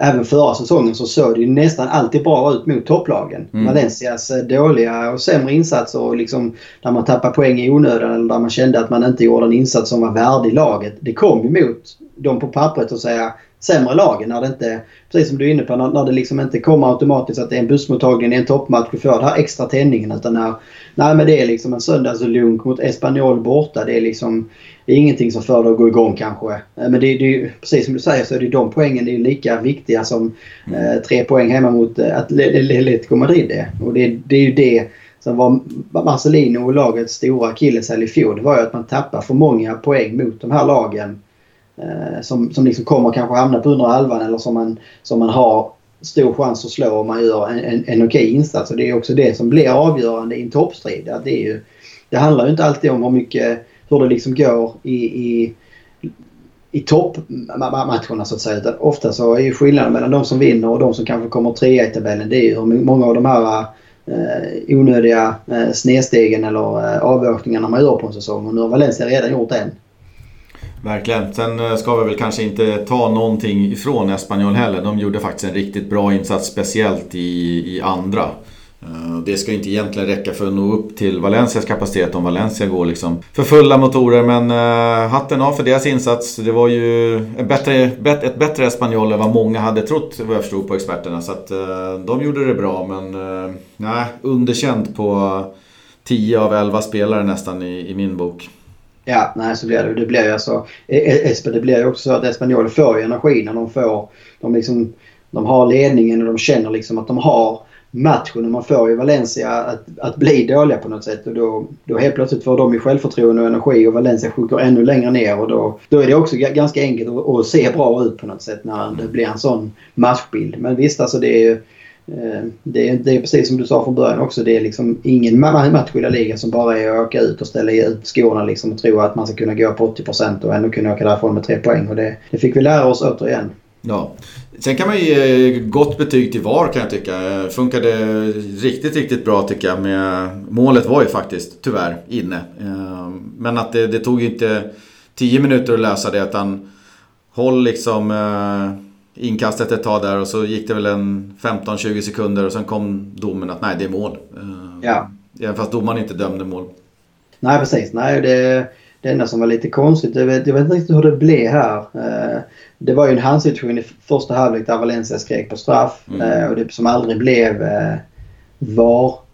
Även förra säsongen så såg det ju nästan alltid bra ut mot topplagen. Mm. Valencias eh, dåliga och sämre insatser och liksom där man tappade poäng i onödan eller där man kände att man inte gjorde en insats som var värdig laget. Det kom ju mot dem på pappret och säga sämre lagen. När det inte, precis som du är inne på, när, när det liksom inte kommer automatiskt att det är en bussmottagning i en toppmatch du får den här extra tändningen. Utan när, nej men det är liksom en söndagslunk mot Espanyol borta. Det är liksom det är ingenting som får det att gå igång kanske. Eh, men det, det, precis som du säger så är det de poängen det är lika viktiga som mm. eh, tre poäng hemma mot eh, Atletico Madrid är. Och det, det är ju det som var Marcelino och lagets stora akilleshäl i fjol. Det var ju att man tappar för många poäng mot de här lagen Eh, som, som liksom kommer kanske hamna på undre halvan eller som man, som man har stor chans att slå om man gör en, en, en okej insats. Och det är också det som blir avgörande i en toppstrid. Att det, är ju, det handlar ju inte alltid om hur mycket, hur det liksom går i, i i toppmatcherna så att säga. Utan ofta så är ju skillnaden mellan de som vinner och de som kanske kommer trea i tabellen det är ju hur många av de här eh, onödiga eh, snedstegen eller eh, avåkningarna man gör på en säsong. Och nu har Valencia redan gjort en. Verkligen. Sen eh, ska vi väl kanske inte ta någonting ifrån Espanyol heller. De gjorde faktiskt en riktigt bra insats, speciellt i, i andra. Eh, det ska inte egentligen räcka för att nå upp till Valencias kapacitet om Valencia går liksom för fulla motorer. Men uh, hatten av för deras insats. Det var ju ett bättre, ett bättre Espanyol än vad många hade trott vad jag förstod på experterna. Så att uh, de gjorde det bra men uh, nej, underkänt på 10 av 11 spelare nästan i, i min bok. Ja, nej så blir det. Det blir ju alltså... Eh, eh, det blir ju också så att Espanyol får ju energi när de får... De, liksom, de har ledningen och de känner liksom att de har matchen. Och man får ju Valencia att, att bli dåliga på något sätt. Och då, då helt plötsligt får de ju självförtroende och energi och Valencia sjunker ännu längre ner. Och då, då är det också ganska enkelt att, att se bra ut på något sätt när det blir en sån matchbild. Men visst, alltså det är ju Eh, det är, det är precis som du sa från början också. Det är liksom ingen match i ligan som bara är att åka ut och ställa ut skorna liksom och tro att man ska kunna gå på 80% och ändå kunna åka därifrån med tre poäng. Och det, det fick vi lära oss återigen. Ja. Sen kan man ge eh, gott betyg till VAR kan jag tycka. Eh, funkade riktigt, riktigt bra tycker jag. Med, målet var ju faktiskt, tyvärr, inne. Men att det, det tog inte 10 minuter att lösa det utan håll liksom inkastet ett tag där och så gick det väl en 15-20 sekunder och sen kom domen att nej, det är mål. Eh, ja. Även fast domaren inte dömde mål. Nej, precis. Nej, det, det enda som var lite konstigt, jag vet, jag vet inte riktigt hur det blev här. Eh, det var ju en handsituation i första halvlek där Valencia skrek på straff mm. Eh, och det som aldrig blev VAR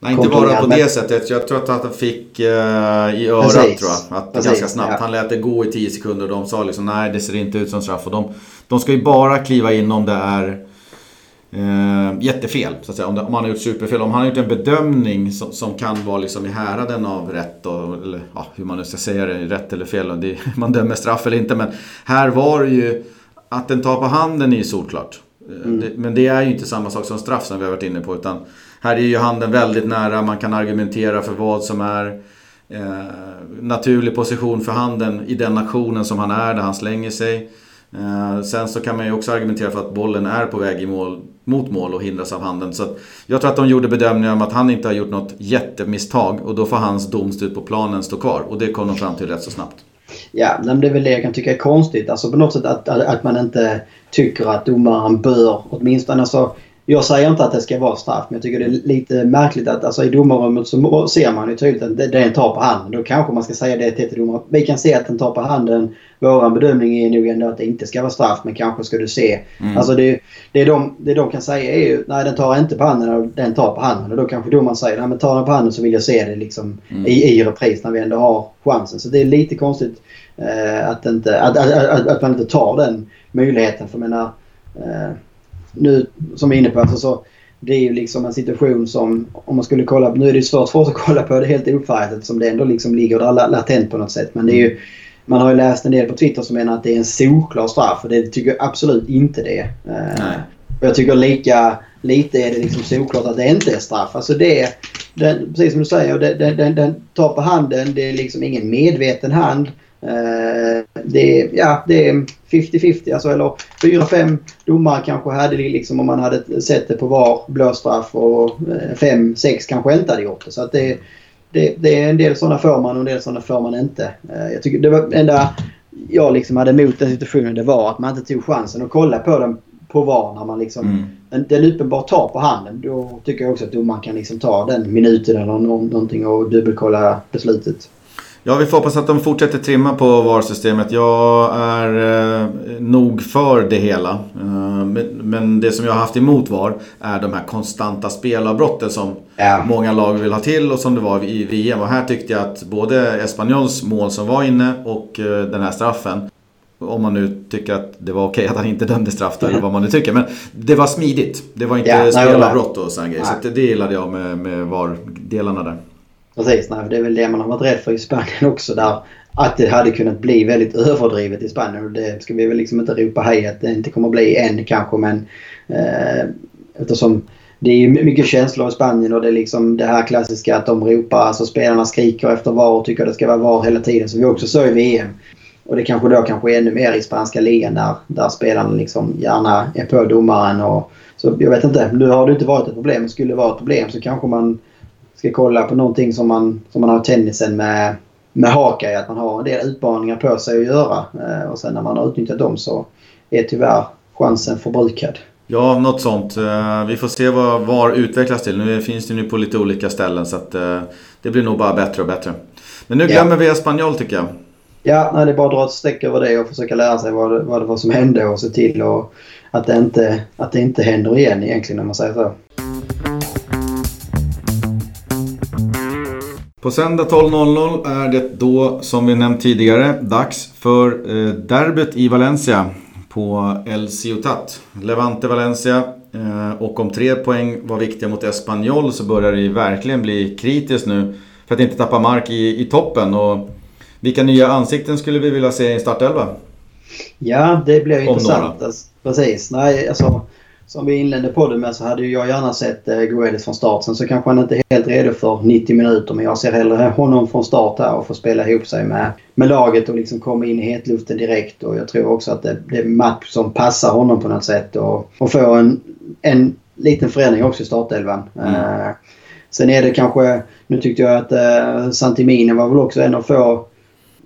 Nej, inte bara på det sättet. Jag tror att han fick uh, i örat Precis. tror jag. Att Precis, ganska snabbt. Ja. Han lät det gå i 10 sekunder och de sa liksom nej det ser inte ut som straff. Och de, de ska ju bara kliva in om det är uh, jättefel. Så att säga. Om, det, om han har gjort superfel. Om han har gjort en bedömning som, som kan vara liksom i häraden av rätt. Och, eller ja, hur man nu ska säga det. Rätt eller fel. Det, man dömer straff eller inte. Men här var det ju att den tar på handen är ju solklart. Mm. Det, men det är ju inte samma sak som straff som vi har varit inne på. Utan här är ju handen väldigt nära, man kan argumentera för vad som är eh, naturlig position för handen i den aktionen som han är, där han slänger sig. Eh, sen så kan man ju också argumentera för att bollen är på väg i mål, mot mål och hindras av handen. Så jag tror att de gjorde bedömningen om att han inte har gjort något jättemisstag och då får hans domslut på planen stå kvar. Och det kom de fram till rätt så snabbt. Ja, men det är väl det jag kan tycka är konstigt. Alltså på något sätt att, att, att man inte tycker att domaren bör åtminstone... Alltså, jag säger inte att det ska vara straff men jag tycker det är lite märkligt att alltså, i domarrummet så ser man ju tydligt att den tar på handen. Då kanske man ska säga det till domaren. Vi kan se att den tar på handen. Vår bedömning är nog ändå att det inte ska vara straff men kanske ska du se. Mm. Alltså det, det, de, det de kan säga är ju nej den tar inte på handen den tar på handen. Och då kanske domaren säger nej men tar den på handen så vill jag se det liksom mm. i, i repris när vi ändå har chansen. Så det är lite konstigt eh, att, inte, att, att, att, att, man inte tar den möjligheten. För jag menar, eh, nu som vi är inne på, alltså, så det är ju liksom en situation som om man skulle kolla, nu är det svårt för oss att kolla på det helt ofärgat eftersom det ändå liksom ligger där latent på något sätt. Men det är ju, man har ju läst en del på Twitter som menar att det är en solklar straff och det tycker jag absolut inte det är. Nej. Och jag tycker lika lite är det liksom solklart att det inte är straff. Alltså det, den, precis som du säger, den, den, den tar på handen. Det är liksom ingen medveten hand. Eh, det, är, ja, det är 50-50. Alltså, eller 4-5 domare kanske hade det liksom om man hade sett det på var blåstraff och 5-6 eh, kanske inte hade gjort det. Så att det, det, det är en del sådana får man och en del sådana får man inte. Eh, jag tycker det var enda jag liksom hade emot den situationen det var att man inte tog chansen att kolla på den på VAR när man liksom... Mm. Den, den uppenbart tar på handen. Då tycker jag också att domaren kan liksom ta den minuten eller någonting och dubbelkolla beslutet. Ja, vi får hoppas att de fortsätter trimma på VAR-systemet. Jag är eh, nog för det hela. Eh, men det som jag har haft emot VAR är de här konstanta spelavbrotten som ja. många lag vill ha till och som det var i VM. Och här tyckte jag att både Espanyols mål som var inne och eh, den här straffen om man nu tycker att det var okej att han inte dömde straff eller vad man nu tycker. Men det var smidigt. Det var inte ja, spelavbrott och sådana grejer. Så det gillade jag med, med VAR-delarna där. Precis, nej, det är väl det man har varit rädd för i Spanien också. Där att det hade kunnat bli väldigt överdrivet i Spanien. Och det ska vi väl liksom inte ropa hej att det inte kommer att bli än kanske. Men eh, eftersom det är mycket känslor i Spanien och det är liksom det här klassiska att de ropar, alltså spelarna skriker efter VAR och tycker att det ska vara VAR hela tiden. Som vi också såg i VM. Och det kanske då kanske ännu mer i spanska ligan där, där spelarna liksom gärna är på domaren. Och, så jag vet inte, nu har det inte varit ett problem. Skulle det vara ett problem så kanske man ska kolla på någonting som man, som man har tennisen med, med haka i. Att man har en del utmaningar på sig att göra. Eh, och sen när man har utnyttjat dem så är tyvärr chansen förbrukad. Ja, något sånt. Eh, vi får se vad VAR utvecklas till. Nu finns det nu på lite olika ställen så att eh, det blir nog bara bättre och bättre. Men nu glömmer ja. vi Espanyol tycker jag. Ja, nej, det är bara att dra ett streck över det och försöka lära sig vad det, vad det var som hände och se till och att, det inte, att det inte händer igen egentligen om man säger så. På söndag 12.00 är det då, som vi nämnt tidigare, dags för eh, derbyt i Valencia på El Ciutat. Levante Valencia. Eh, och om tre poäng var viktiga mot Espanyol så börjar det verkligen bli kritiskt nu. För att inte tappa mark i, i toppen. Och vilka nya ansikten skulle vi vilja se i startelva? Ja, det blir intressant. Alltså, precis. Nej, alltså, som vi inledde podden med så hade jag gärna sett eh, Guedes från start. Sen så kanske han inte är helt redo för 90 minuter men jag ser hellre honom från start här och få spela ihop sig med, med laget och liksom komma in i hetluften direkt. Och jag tror också att det, det är match som passar honom på något sätt och, och få en, en liten förändring också i startelvan. Mm. Uh, sen är det kanske, nu tyckte jag att uh, Santimini var väl också en av få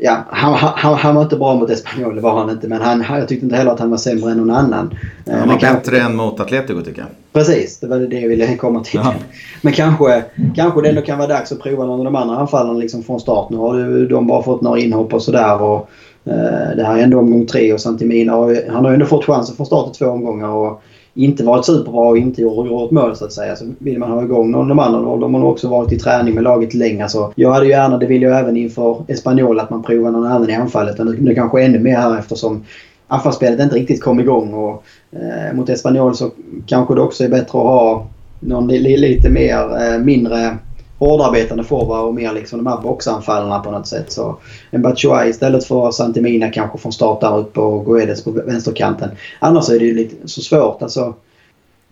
ja, han, han, han, var inte bra mot Espanyol, det var han inte. Men han, jag tyckte inte heller att han var sämre än någon annan. Han var men bättre kanske, än mot Atletico tycker jag. Precis, det var det jag ville komma till. Ja. Men kanske, kanske det ändå kan vara dags att prova någon av de andra anfallarna liksom från start. Nu har de bara fått några inhopp och sådär. Och, uh, det här är ändå omgång tre och Santimina han har ju ändå fått chansen från start i två omgångar. Och inte varit superbra och inte gjort mål så att säga. Så vill man ha igång någon av de andra då de har också varit i träning med laget länge. Så jag hade ju gärna, det vill jag även inför Espanyol, att man provar någon annan i anfallet. Men nu kanske ännu mer här eftersom anfallsspelet inte riktigt kom igång. Och, eh, mot Espanyol så kanske det också är bättre att ha någon li, lite mer, eh, mindre hårdarbetande forward och mer liksom de här boxanfallarna på något sätt. Så en Batshuayi istället för Santimina kanske från start där uppe och Guedes på vänsterkanten. Annars är det ju lite så svårt. Alltså,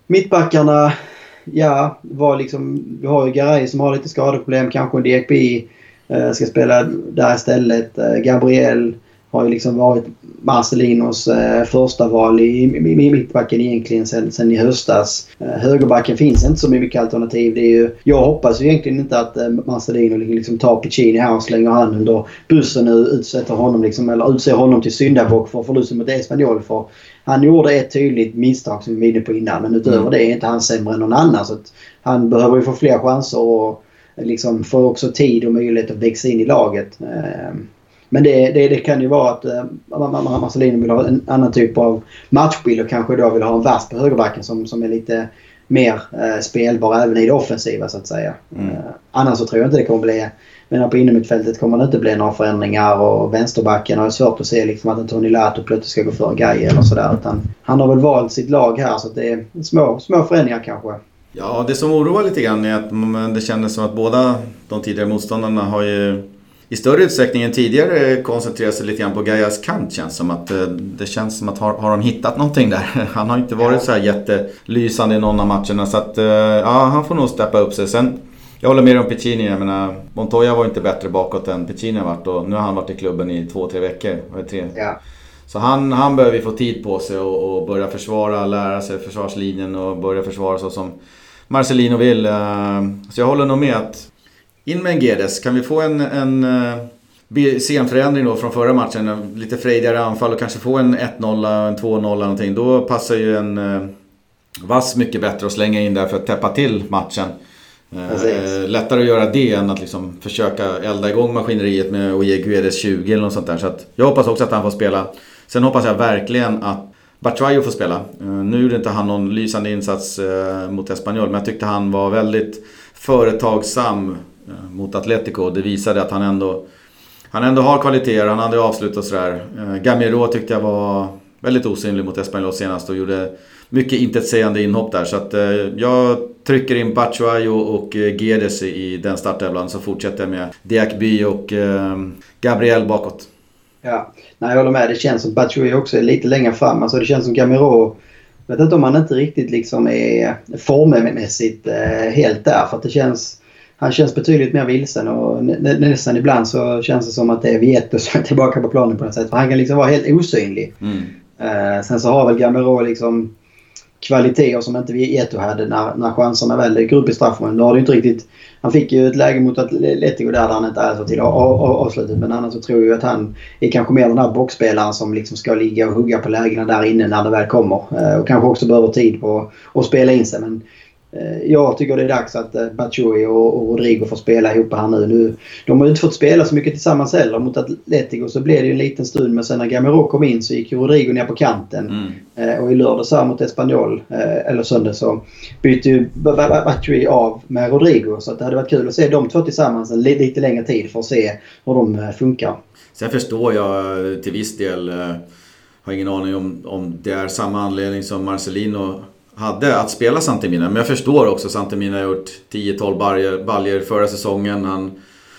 mittbackarna, ja, var liksom, vi har ju Garay som har lite skadeproblem. Kanske en DXB eh, ska spela där istället. Eh, Gabriel har ju liksom varit Marcelinos eh, första val i, i, i mittbacken egentligen sen, sen i höstas. Eh, högerbacken finns inte så mycket alternativ. Det är ju, jag hoppas ju egentligen inte att eh, Marcelino liksom tar Piccini här och slänger han under bussen och utsätter honom liksom, eller utser honom till syndabock för förlusten mot Espanyol. För han gjorde ett tydligt misstag som vi var inne på innan men utöver mm. det är inte han sämre än någon annan. Så han behöver ju få fler chanser och liksom få också tid och möjlighet att växa in i laget. Eh, men det, det, det, kan ju vara att eh, Marcelino vill ha en annan typ av matchbild och kanske då vill ha en vers på högerbacken som, som är lite mer eh, spelbar även i det offensiva så att säga. Mm. Eh, annars så tror jag inte det kommer bli... Men på innermittfältet kommer det inte bli några förändringar och vänsterbacken har svårt att se liksom att en Tony Lato plötsligt ska gå före Gaia eller sådär. Utan han har väl valt sitt lag här så det är små, små förändringar kanske. Ja, det som oroar lite grann är att det kändes som att båda de tidigare motståndarna har ju i större utsträckning än tidigare koncentrerar sig lite grann på Gaias kant känns som att eh, det känns som att har, har de hittat någonting där? Han har inte varit så här jättelysande i någon av matcherna så att eh, ja, han får nog steppa upp sig. Sen, jag håller med om Piccini, jag menar Montoya var inte bättre bakåt än Piccini har varit och nu har han varit i klubben i två, tre veckor. Tre. Ja. Så han, han behöver få tid på sig och, och, börja försvara, lära sig försvarslinjen och börja försvara så som Marcelino vill. Eh, så jag håller nog med att in med en Gedes. Kan vi få en, en uh, scenförändring då från förra matchen? Lite frejdigare anfall och kanske få en 1-0, en 2-0 någonting. Då passar ju en uh, Vass mycket bättre att slänga in där för att täppa till matchen. Uh, lättare att göra det än att liksom försöka elda igång maskineriet med att ge Guedes 20 eller något sånt där. Så att jag hoppas också att han får spela. Sen hoppas jag verkligen att Batshuayo får spela. Nu gjorde inte han någon lysande insats mot Espanyol men jag tyckte han var väldigt företagsam Eh, Eh, mot Atletico. Det visade att han ändå, han ändå har kvaliteter, han hade avslut och sådär. Eh, Gamiro tyckte jag var väldigt osynlig mot Espanyol senast och gjorde mycket intetsägande inhopp där. Så att eh, jag trycker in Batshuayo och Gedes i den startelvan så fortsätter jag med Diakby och Gabriel bakåt. Ja, nej, jag håller med. Det känns som Batshuayo också är lite längre fram. Alltså det känns som Gamiro jag vet inte om han inte riktigt liksom är formmässigt helt där. För att det känns han känns betydligt mer vilsen och nästan ibland så känns det som att det är Vieto som är tillbaka på planen på något sätt. För han kan liksom vara helt osynlig. Mm. Uh, sen så har väl Gamero liksom kvaliteter som inte Vieto hade när, när chanserna väl dyker upp i straffområdet. Då har det inte riktigt... Han fick ju ett läge mot Atletico där, där han inte är så till avslutet. Men annars så tror jag att han är kanske mer den här boxspelaren som liksom ska ligga och hugga på lägena där inne när det väl kommer. Uh, och kanske också behöver tid på att spela in sig. Men Eh, jag tycker det är dags att eh, Batshuayi och Rodrigo får spela ihop här nu. nu. De har ju inte fått spela så mycket tillsammans heller. Mot Atletico så blev det ju en liten stund men sen när Gamero kom in så gick ju Rodrigo ner på kanten. Mm. Eh, och i lördags här mot Espanyol, eller söndag, så bytte ju Batshuayi av med Rodrigo. Så det hade varit kul att se de två tillsammans en lite längre tid för att se hur de funkar. Sen förstår jag till viss del, har ingen aning om, om det är samma anledning som Marcelino hade att spela Santemina. Men jag förstår också Santemina har gjort 10-12 baljer förra säsongen. Han,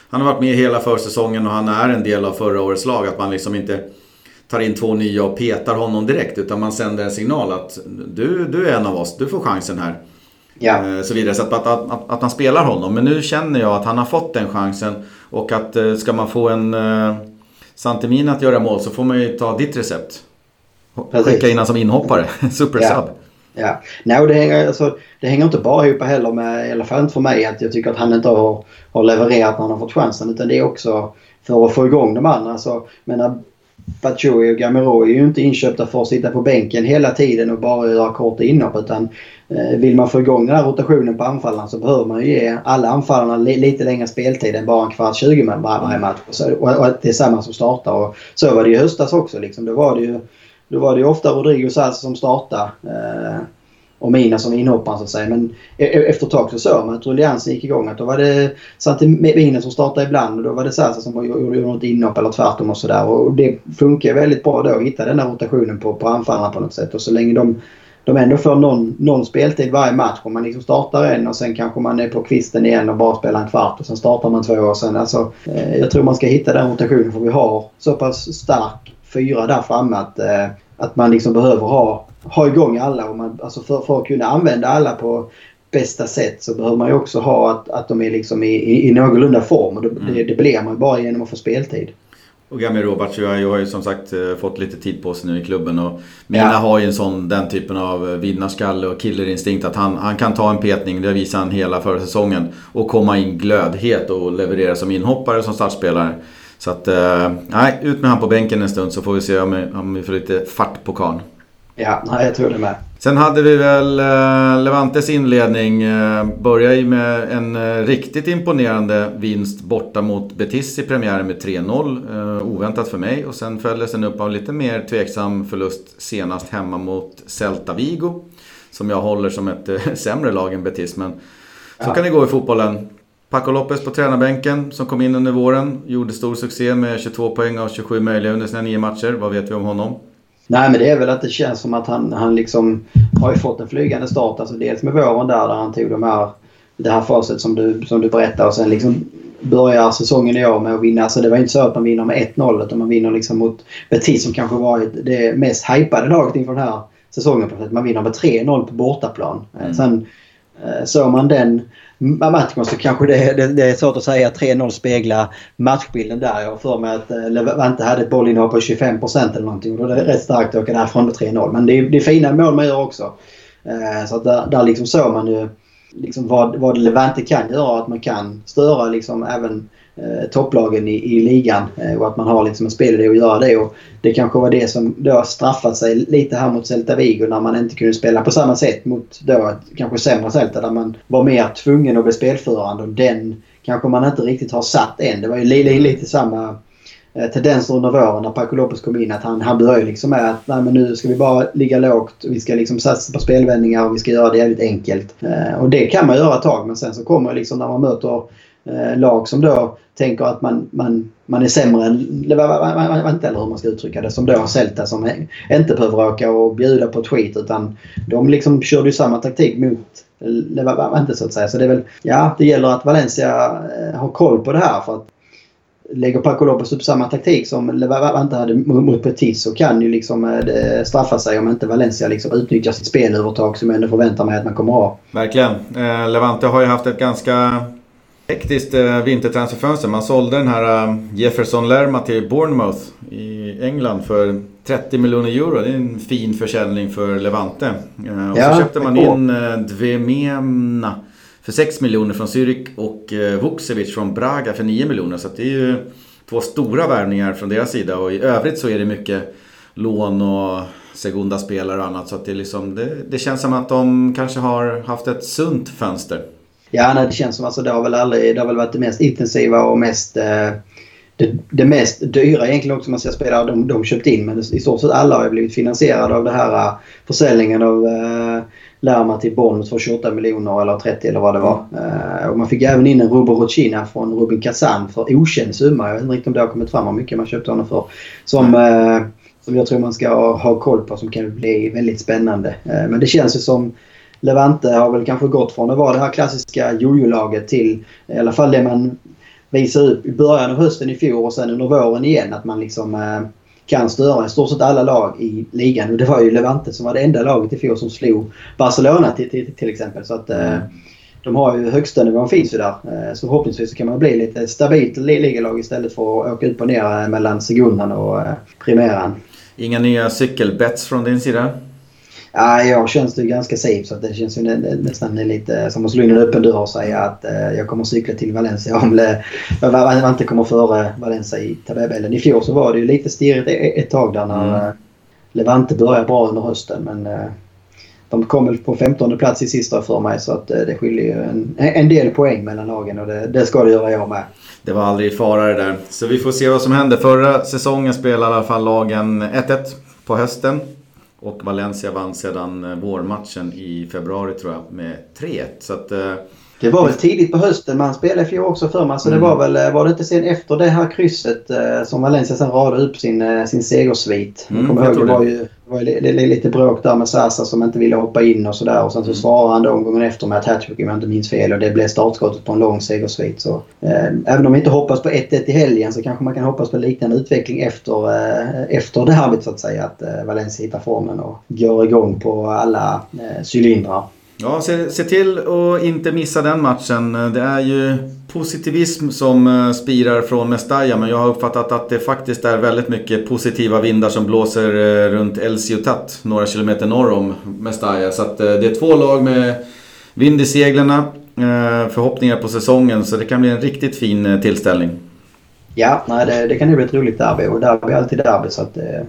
han har varit med hela försäsongen och han är en del av förra årets lag. Att man liksom inte tar in två nya och petar honom direkt. Utan man sänder en signal att du, du är en av oss, du får chansen här. Ja. Eh, så vidare. Så att, att, att, att, man spelar honom. Men nu känner jag att han har fått den chansen. Och att eh, ska man få en uh, Santemina att göra mål så får man ju ta ditt recept. Skicka in honom som inhoppare, supersub. Ja. Ja. no, det hänger, alltså, det hänger inte bara ihop heller med, i alla fall inte för mig, att jag tycker att han inte har, har levererat när han har fått chansen. Utan det är också för att få igång de andra. Alltså, menar, Batshuayi och Gamero är ju inte inköpta för att sitta på bänken hela tiden och bara göra korta inhopp. Utan eh, vill man få igång den här rotationen på anfallarna så behöver man ju ge alla anfallarna li lite längre speltid än bara en kvart, 20 minuter varje match. Och, så, och, och det är samma som startar. Och så var det ju i höstas också. Liksom. Då var det ju då var det ju ofta Rodrigo Sals som startade. Eh, och Mina som inhopparen så att säga. Men e-, e, efter ett tag så såg man att rulliansen gick igång. Att då var det Santimina som startade ibland och då var det Sasa som gjorde något inhopp eller tvärtom och sådär. Och det funkar väldigt bra då att hitta den där rotationen på, på anfallarna på något sätt. Och så länge de, de ändå får någon, någon speltid varje match. Om man liksom startar en och sen kanske man är på kvisten igen och bara spelar en kvart och sen startar man två och sen alltså. Eh, jag tror man ska hitta den rotationen för vi har så pass stark fyra där framme att, eh, att man liksom behöver ha ha igång alla. Och man, alltså för, för att kunna använda alla på bästa sätt så behöver man ju också ha att, att de är liksom i, i, i någorlunda form. Och det, mm. det, det blir man ju bara genom att få speltid. Och Gami Robac har ju som sagt eh, fått lite tid på sig nu i klubben. Och Mina ja. har ju en sån, den typen av eh, vinnarskalle och killerinstinkt att han, han kan ta en petning, det visar han hela förra säsongen. Och komma in glödhet och leverera som inhoppare som startspelare. Så att, eh, nej, ut med han på bänken en stund så får vi se om vi, om vi får lite fart på karln. Ja, nej, jag tror det med. Sen hade vi väl eh, Levantes inledning. Eh, började ju med en eh, riktigt imponerande vinst borta mot Betis i premiären med 3-0. Eh, oväntat för mig. Och sen följdes den upp av lite mer tveksam förlust senast hemma mot Celta Vigo. Som jag håller som ett sämre lag än Betis. Men så ja. kan det gå i fotbollen. Paco Lopez på tränarbänken som kom in under våren. Gjorde stor succé med 22 poäng av 27 möjliga under sina nio matcher. Vad vet vi om honom? Nej, men det är väl att det känns som att han, han liksom har ju fått en flygande start. Alltså dels med våren där, där han tog de här, det här facit som du, som du berättar och sen liksom börjar säsongen i år med att vinna. Alltså det var inte så att man vinner med 1-0 utan man vinner liksom mot Betis som kanske varit det mest hypade laget inför den här säsongen. Man vinner med 3-0 på bortaplan. Mm. Sen eh, såg man den matchen så kanske det, det, det är svårt att säga att 3-0 speglar matchbilden där. Jag har för mig att eh, Levante hade ett bollinnehav på 25% eller någonting. Då är det rätt starkt att åka därifrån med 3-0. Men det är, det är fina mål man gör också. Eh, så att där, där liksom såg man ju liksom vad, vad Levante kan göra. Att man kan störa liksom även Eh, topplagen i, i ligan eh, och att man har liksom en spelidé att göra det. Och det kanske var det som då straffat sig lite här mot Celta Vigo när man inte kunde spela på samma sätt mot då ett kanske sämre Celta där man var mer tvungen att bli spelförande och den kanske man inte riktigt har satt än. Det var ju lite, lite samma eh, tendenser under våren när Paco Lopez kom in. Att han, han började liksom med att nej, men nu ska vi bara ligga lågt. Vi ska liksom satsa på spelvändningar och vi ska göra det jävligt enkelt. Och det kan man göra ett tag men sen så kommer liksom när man möter eh, lag som då tänker att man, man, man är sämre än, Levante, eller hur man ska uttrycka det, som då Celta som inte behöver åka och bjuda på ett skit utan de liksom körde ju samma taktik mot Levante så att säga. Så det är väl, ja det gäller att Valencia eh, har koll på det här för att lägger Paco Lopez upp samma taktik som Levante hade mot Betis så kan ju liksom eh, straffa sig om inte Valencia liksom utnyttjar sitt spelövertag som jag ändå förväntar mig att man kommer att ha. Verkligen. Eh, Levante har ju haft ett ganska hektiskt eh, vintertransferfönster. Man sålde den här eh, Jefferson Lerma till Bournemouth i England för 30 miljoner euro. Det är en fin försäljning för Levante. Eh, och ja, så köpte man in Dvemena för 6 miljoner från Zürich och Vukcevic från Braga för 9 miljoner. Så det är ju två stora värvningar från deras sida. Och i övrigt så är det mycket lån och Segunda-spelare och annat. Så att det, liksom, det, det känns som att de kanske har haft ett sunt fönster. Ja, nej, det känns som alltså det har väl aldrig, det har väl varit det mest intensiva och mest eh, det, det, mest dyra egentligen också man ska spela de, de köpt in. Men i stort sett alla har blivit finansierade av det här uh, försäljningen av uh, Lärma till Bournemouth för 28 miljoner eller 30 eller vad det var. Uh, och man fick även in en Rubo Rocina från Rubin Kazan för okänd summa. Jag vet inte riktigt om det har kommit fram hur mycket man köpte honom för. Som, uh, som jag tror man ska ha, koll på som kan bli väldigt spännande. men det känns ju som Levante har väl kanske gått från att vara det här klassiska jojo-laget till i alla fall det man visade upp i början av hösten i fjol och sen under våren igen. Att man liksom eh, kan störa i stort sett alla lag i ligan. Och det var ju Levante som var det enda laget i fjol som slog Barcelona till, till, till exempel. Så att eh, de har ju högsta nivån finns ju där. Eh, så förhoppningsvis så kan man bli lite stabilt ligalag istället för att åka upp och ner eh, mellan segundan och eh, primäran. Inga nya cykelbets från din sida? Ja, jag känns det ganska safe så det känns ju nästan lite som att slå in en öppen dörr och säga att eh, jag kommer cykla till Valencia om jag inte kommer före Valencia i tabellen. I fjol så var det ju lite stirrigt ett tag där när mm. Eh, Levante började bra under hösten men eh, de kom väl på 15 plats i sista för mig så att det skiljer ju en, en del poäng mellan lagen och det, det ska det göra jag med. Det var aldrig fara det där. Så vi får se vad som händer. Förra säsongen spelade i alla fall lagen 1-1 på hösten. Och Valencia vann sedan eh, vårmatchen i februari tror jag med 3-1. Så att, eh, det var väl tidigt på hösten man spelade i fjol också för mig. Så mm. det var väl, var det inte sen efter det här krysset eh, som Valencia sen radade upp sin, eh, sin segersvit. Mm, kommer ihåg, det var ju var lite bråk där med Sasa som inte ville hoppa in och sådär. Och sen så mm. svarade han då omgången efter med ett hattrick om jag inte minns fel. Och det blev startskottet på en lång segersvit. Så, eh, även om vi inte hoppas på 1-1 i helgen så kanske man kan hoppas på liknande utveckling efter, eh, efter derbyt så att säga. Att eh, Valencia hittar formen och går igång på alla eh, cylindrar. Ja, se, se till att inte missa den matchen. Det är ju positivism som eh, spirar från Mestalla men jag har uppfattat att det faktiskt är väldigt mycket positiva vindar som blåser eh, runt El Ciutat, några kilometer norr om Mestalla. Så eh, det är två lag med vind i seglen, förhoppningar på säsongen så det kan bli en riktigt fin tillställning. Ja, nej, det, det kan ju bli ett roligt derby och derby är alltid derby så att det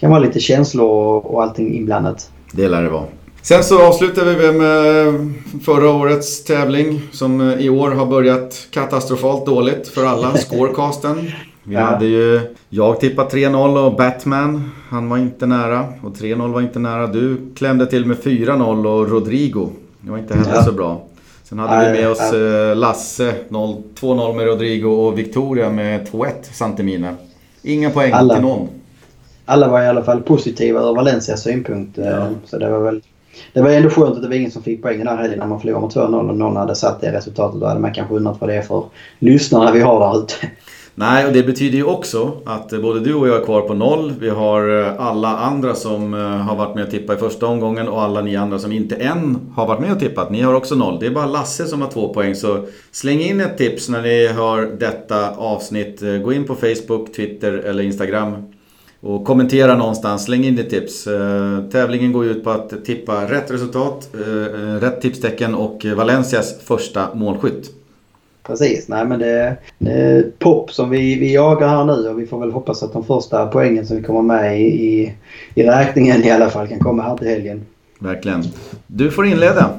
kan vara lite känslor och allting inblandat. Det lär det vara. Sen så avslutar vi med förra årets tävling som eh, i år har börjat katastrofalt dåligt för alla. Scorecasten. Vi ja. hade ju, jag tippat 3-0 och Batman, han var inte nära. Och 3-0 var inte nära. Du klämde till med 4-0 och Rodrigo. Det var inte heller ja. så bra. Sen hade Nej, vi med oss ja. Eh, Lasse, 2-0 med Rodrigo och Victoria med 2-1 Santemina. Inga poäng alla, till någon. Alla var i alla fall positiva ur Valencias synpunkt. Eh. Så det var väl det var ändå skönt att det var ingen som fick poäng den här helgen när man förlorade med 2-0 och någon hade satt det resultatet. Då hade man kanske undrat vad det är för lyssnare vi har där ute. Nej, och det betyder ju också att eh, både du och jag är kvar på noll. Vi har eh, alla andra som eh, har varit med och tippat i första omgången och alla ni andra som inte än har varit med och tippat. Ni har också noll. Det är bara Lasse som har två poäng. Så släng in ett tips när ni hör detta avsnitt. Gå in på Facebook, Twitter eller Instagram och kommentera någonstans, släng in ditt tips. Eh, tävlingen går ut på att tippa rätt resultat, eh, eh, rätt tipstecken och Valencias första målskytt. Precis, nej men det, det är pop som vi, vi jagar här nu och vi får väl hoppas att de första poängen som vi kommer med i, i, i räkningen i alla fall kan komma här till helgen. Verkligen. Du får inleda.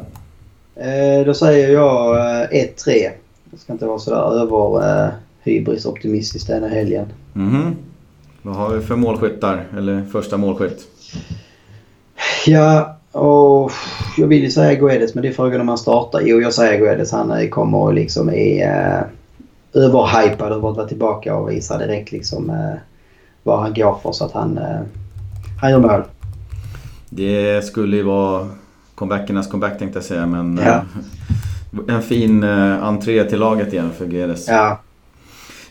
Eh, då säger jag 1-3. Det ska inte vara sådär över eh, hybris optimistiskt denna helgen. Mm -hmm. Vad har vi för målskyttar? Eller första målskytt? Ja, och jag vill ju säga Guedes men det är frågan om han startar. Jo, jag säger Guedes. Han kommer och liksom är uh, överhypad över att vara tillbaka och visa direkt liksom uh, vad han går för så att han, uh, han gör mål. Det skulle ju vara comebackernas comeback tänkte jag säga men ja. en fin entré till laget igen för Guedes. Ja,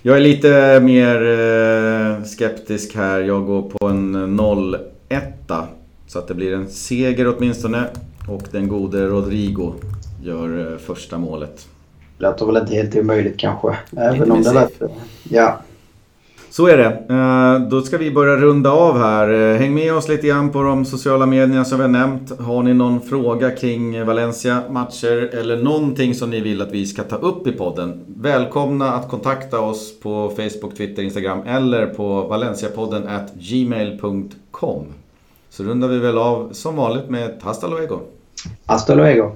jag är lite mer eh, skeptisk här. Jag går på en 0-1. Så att det blir en seger åtminstone. Och den gode Rodrigo gör eh, första målet. Det låter väl inte helt omöjligt kanske. Även om det lät... Ja. Så är det. Eh, då ska vi börja runda av här. Eh, häng med oss lite grann på de sociala medierna som vi har nämnt. Har ni någon fråga kring Valencia matcher eller någonting som ni vill att vi ska ta upp i podden? Välkomna att kontakta oss på Facebook, Twitter, Instagram eller på valenciapodden at gmail.com. Så rundar vi väl av som vanligt med ett hasta luego. Hasta luego.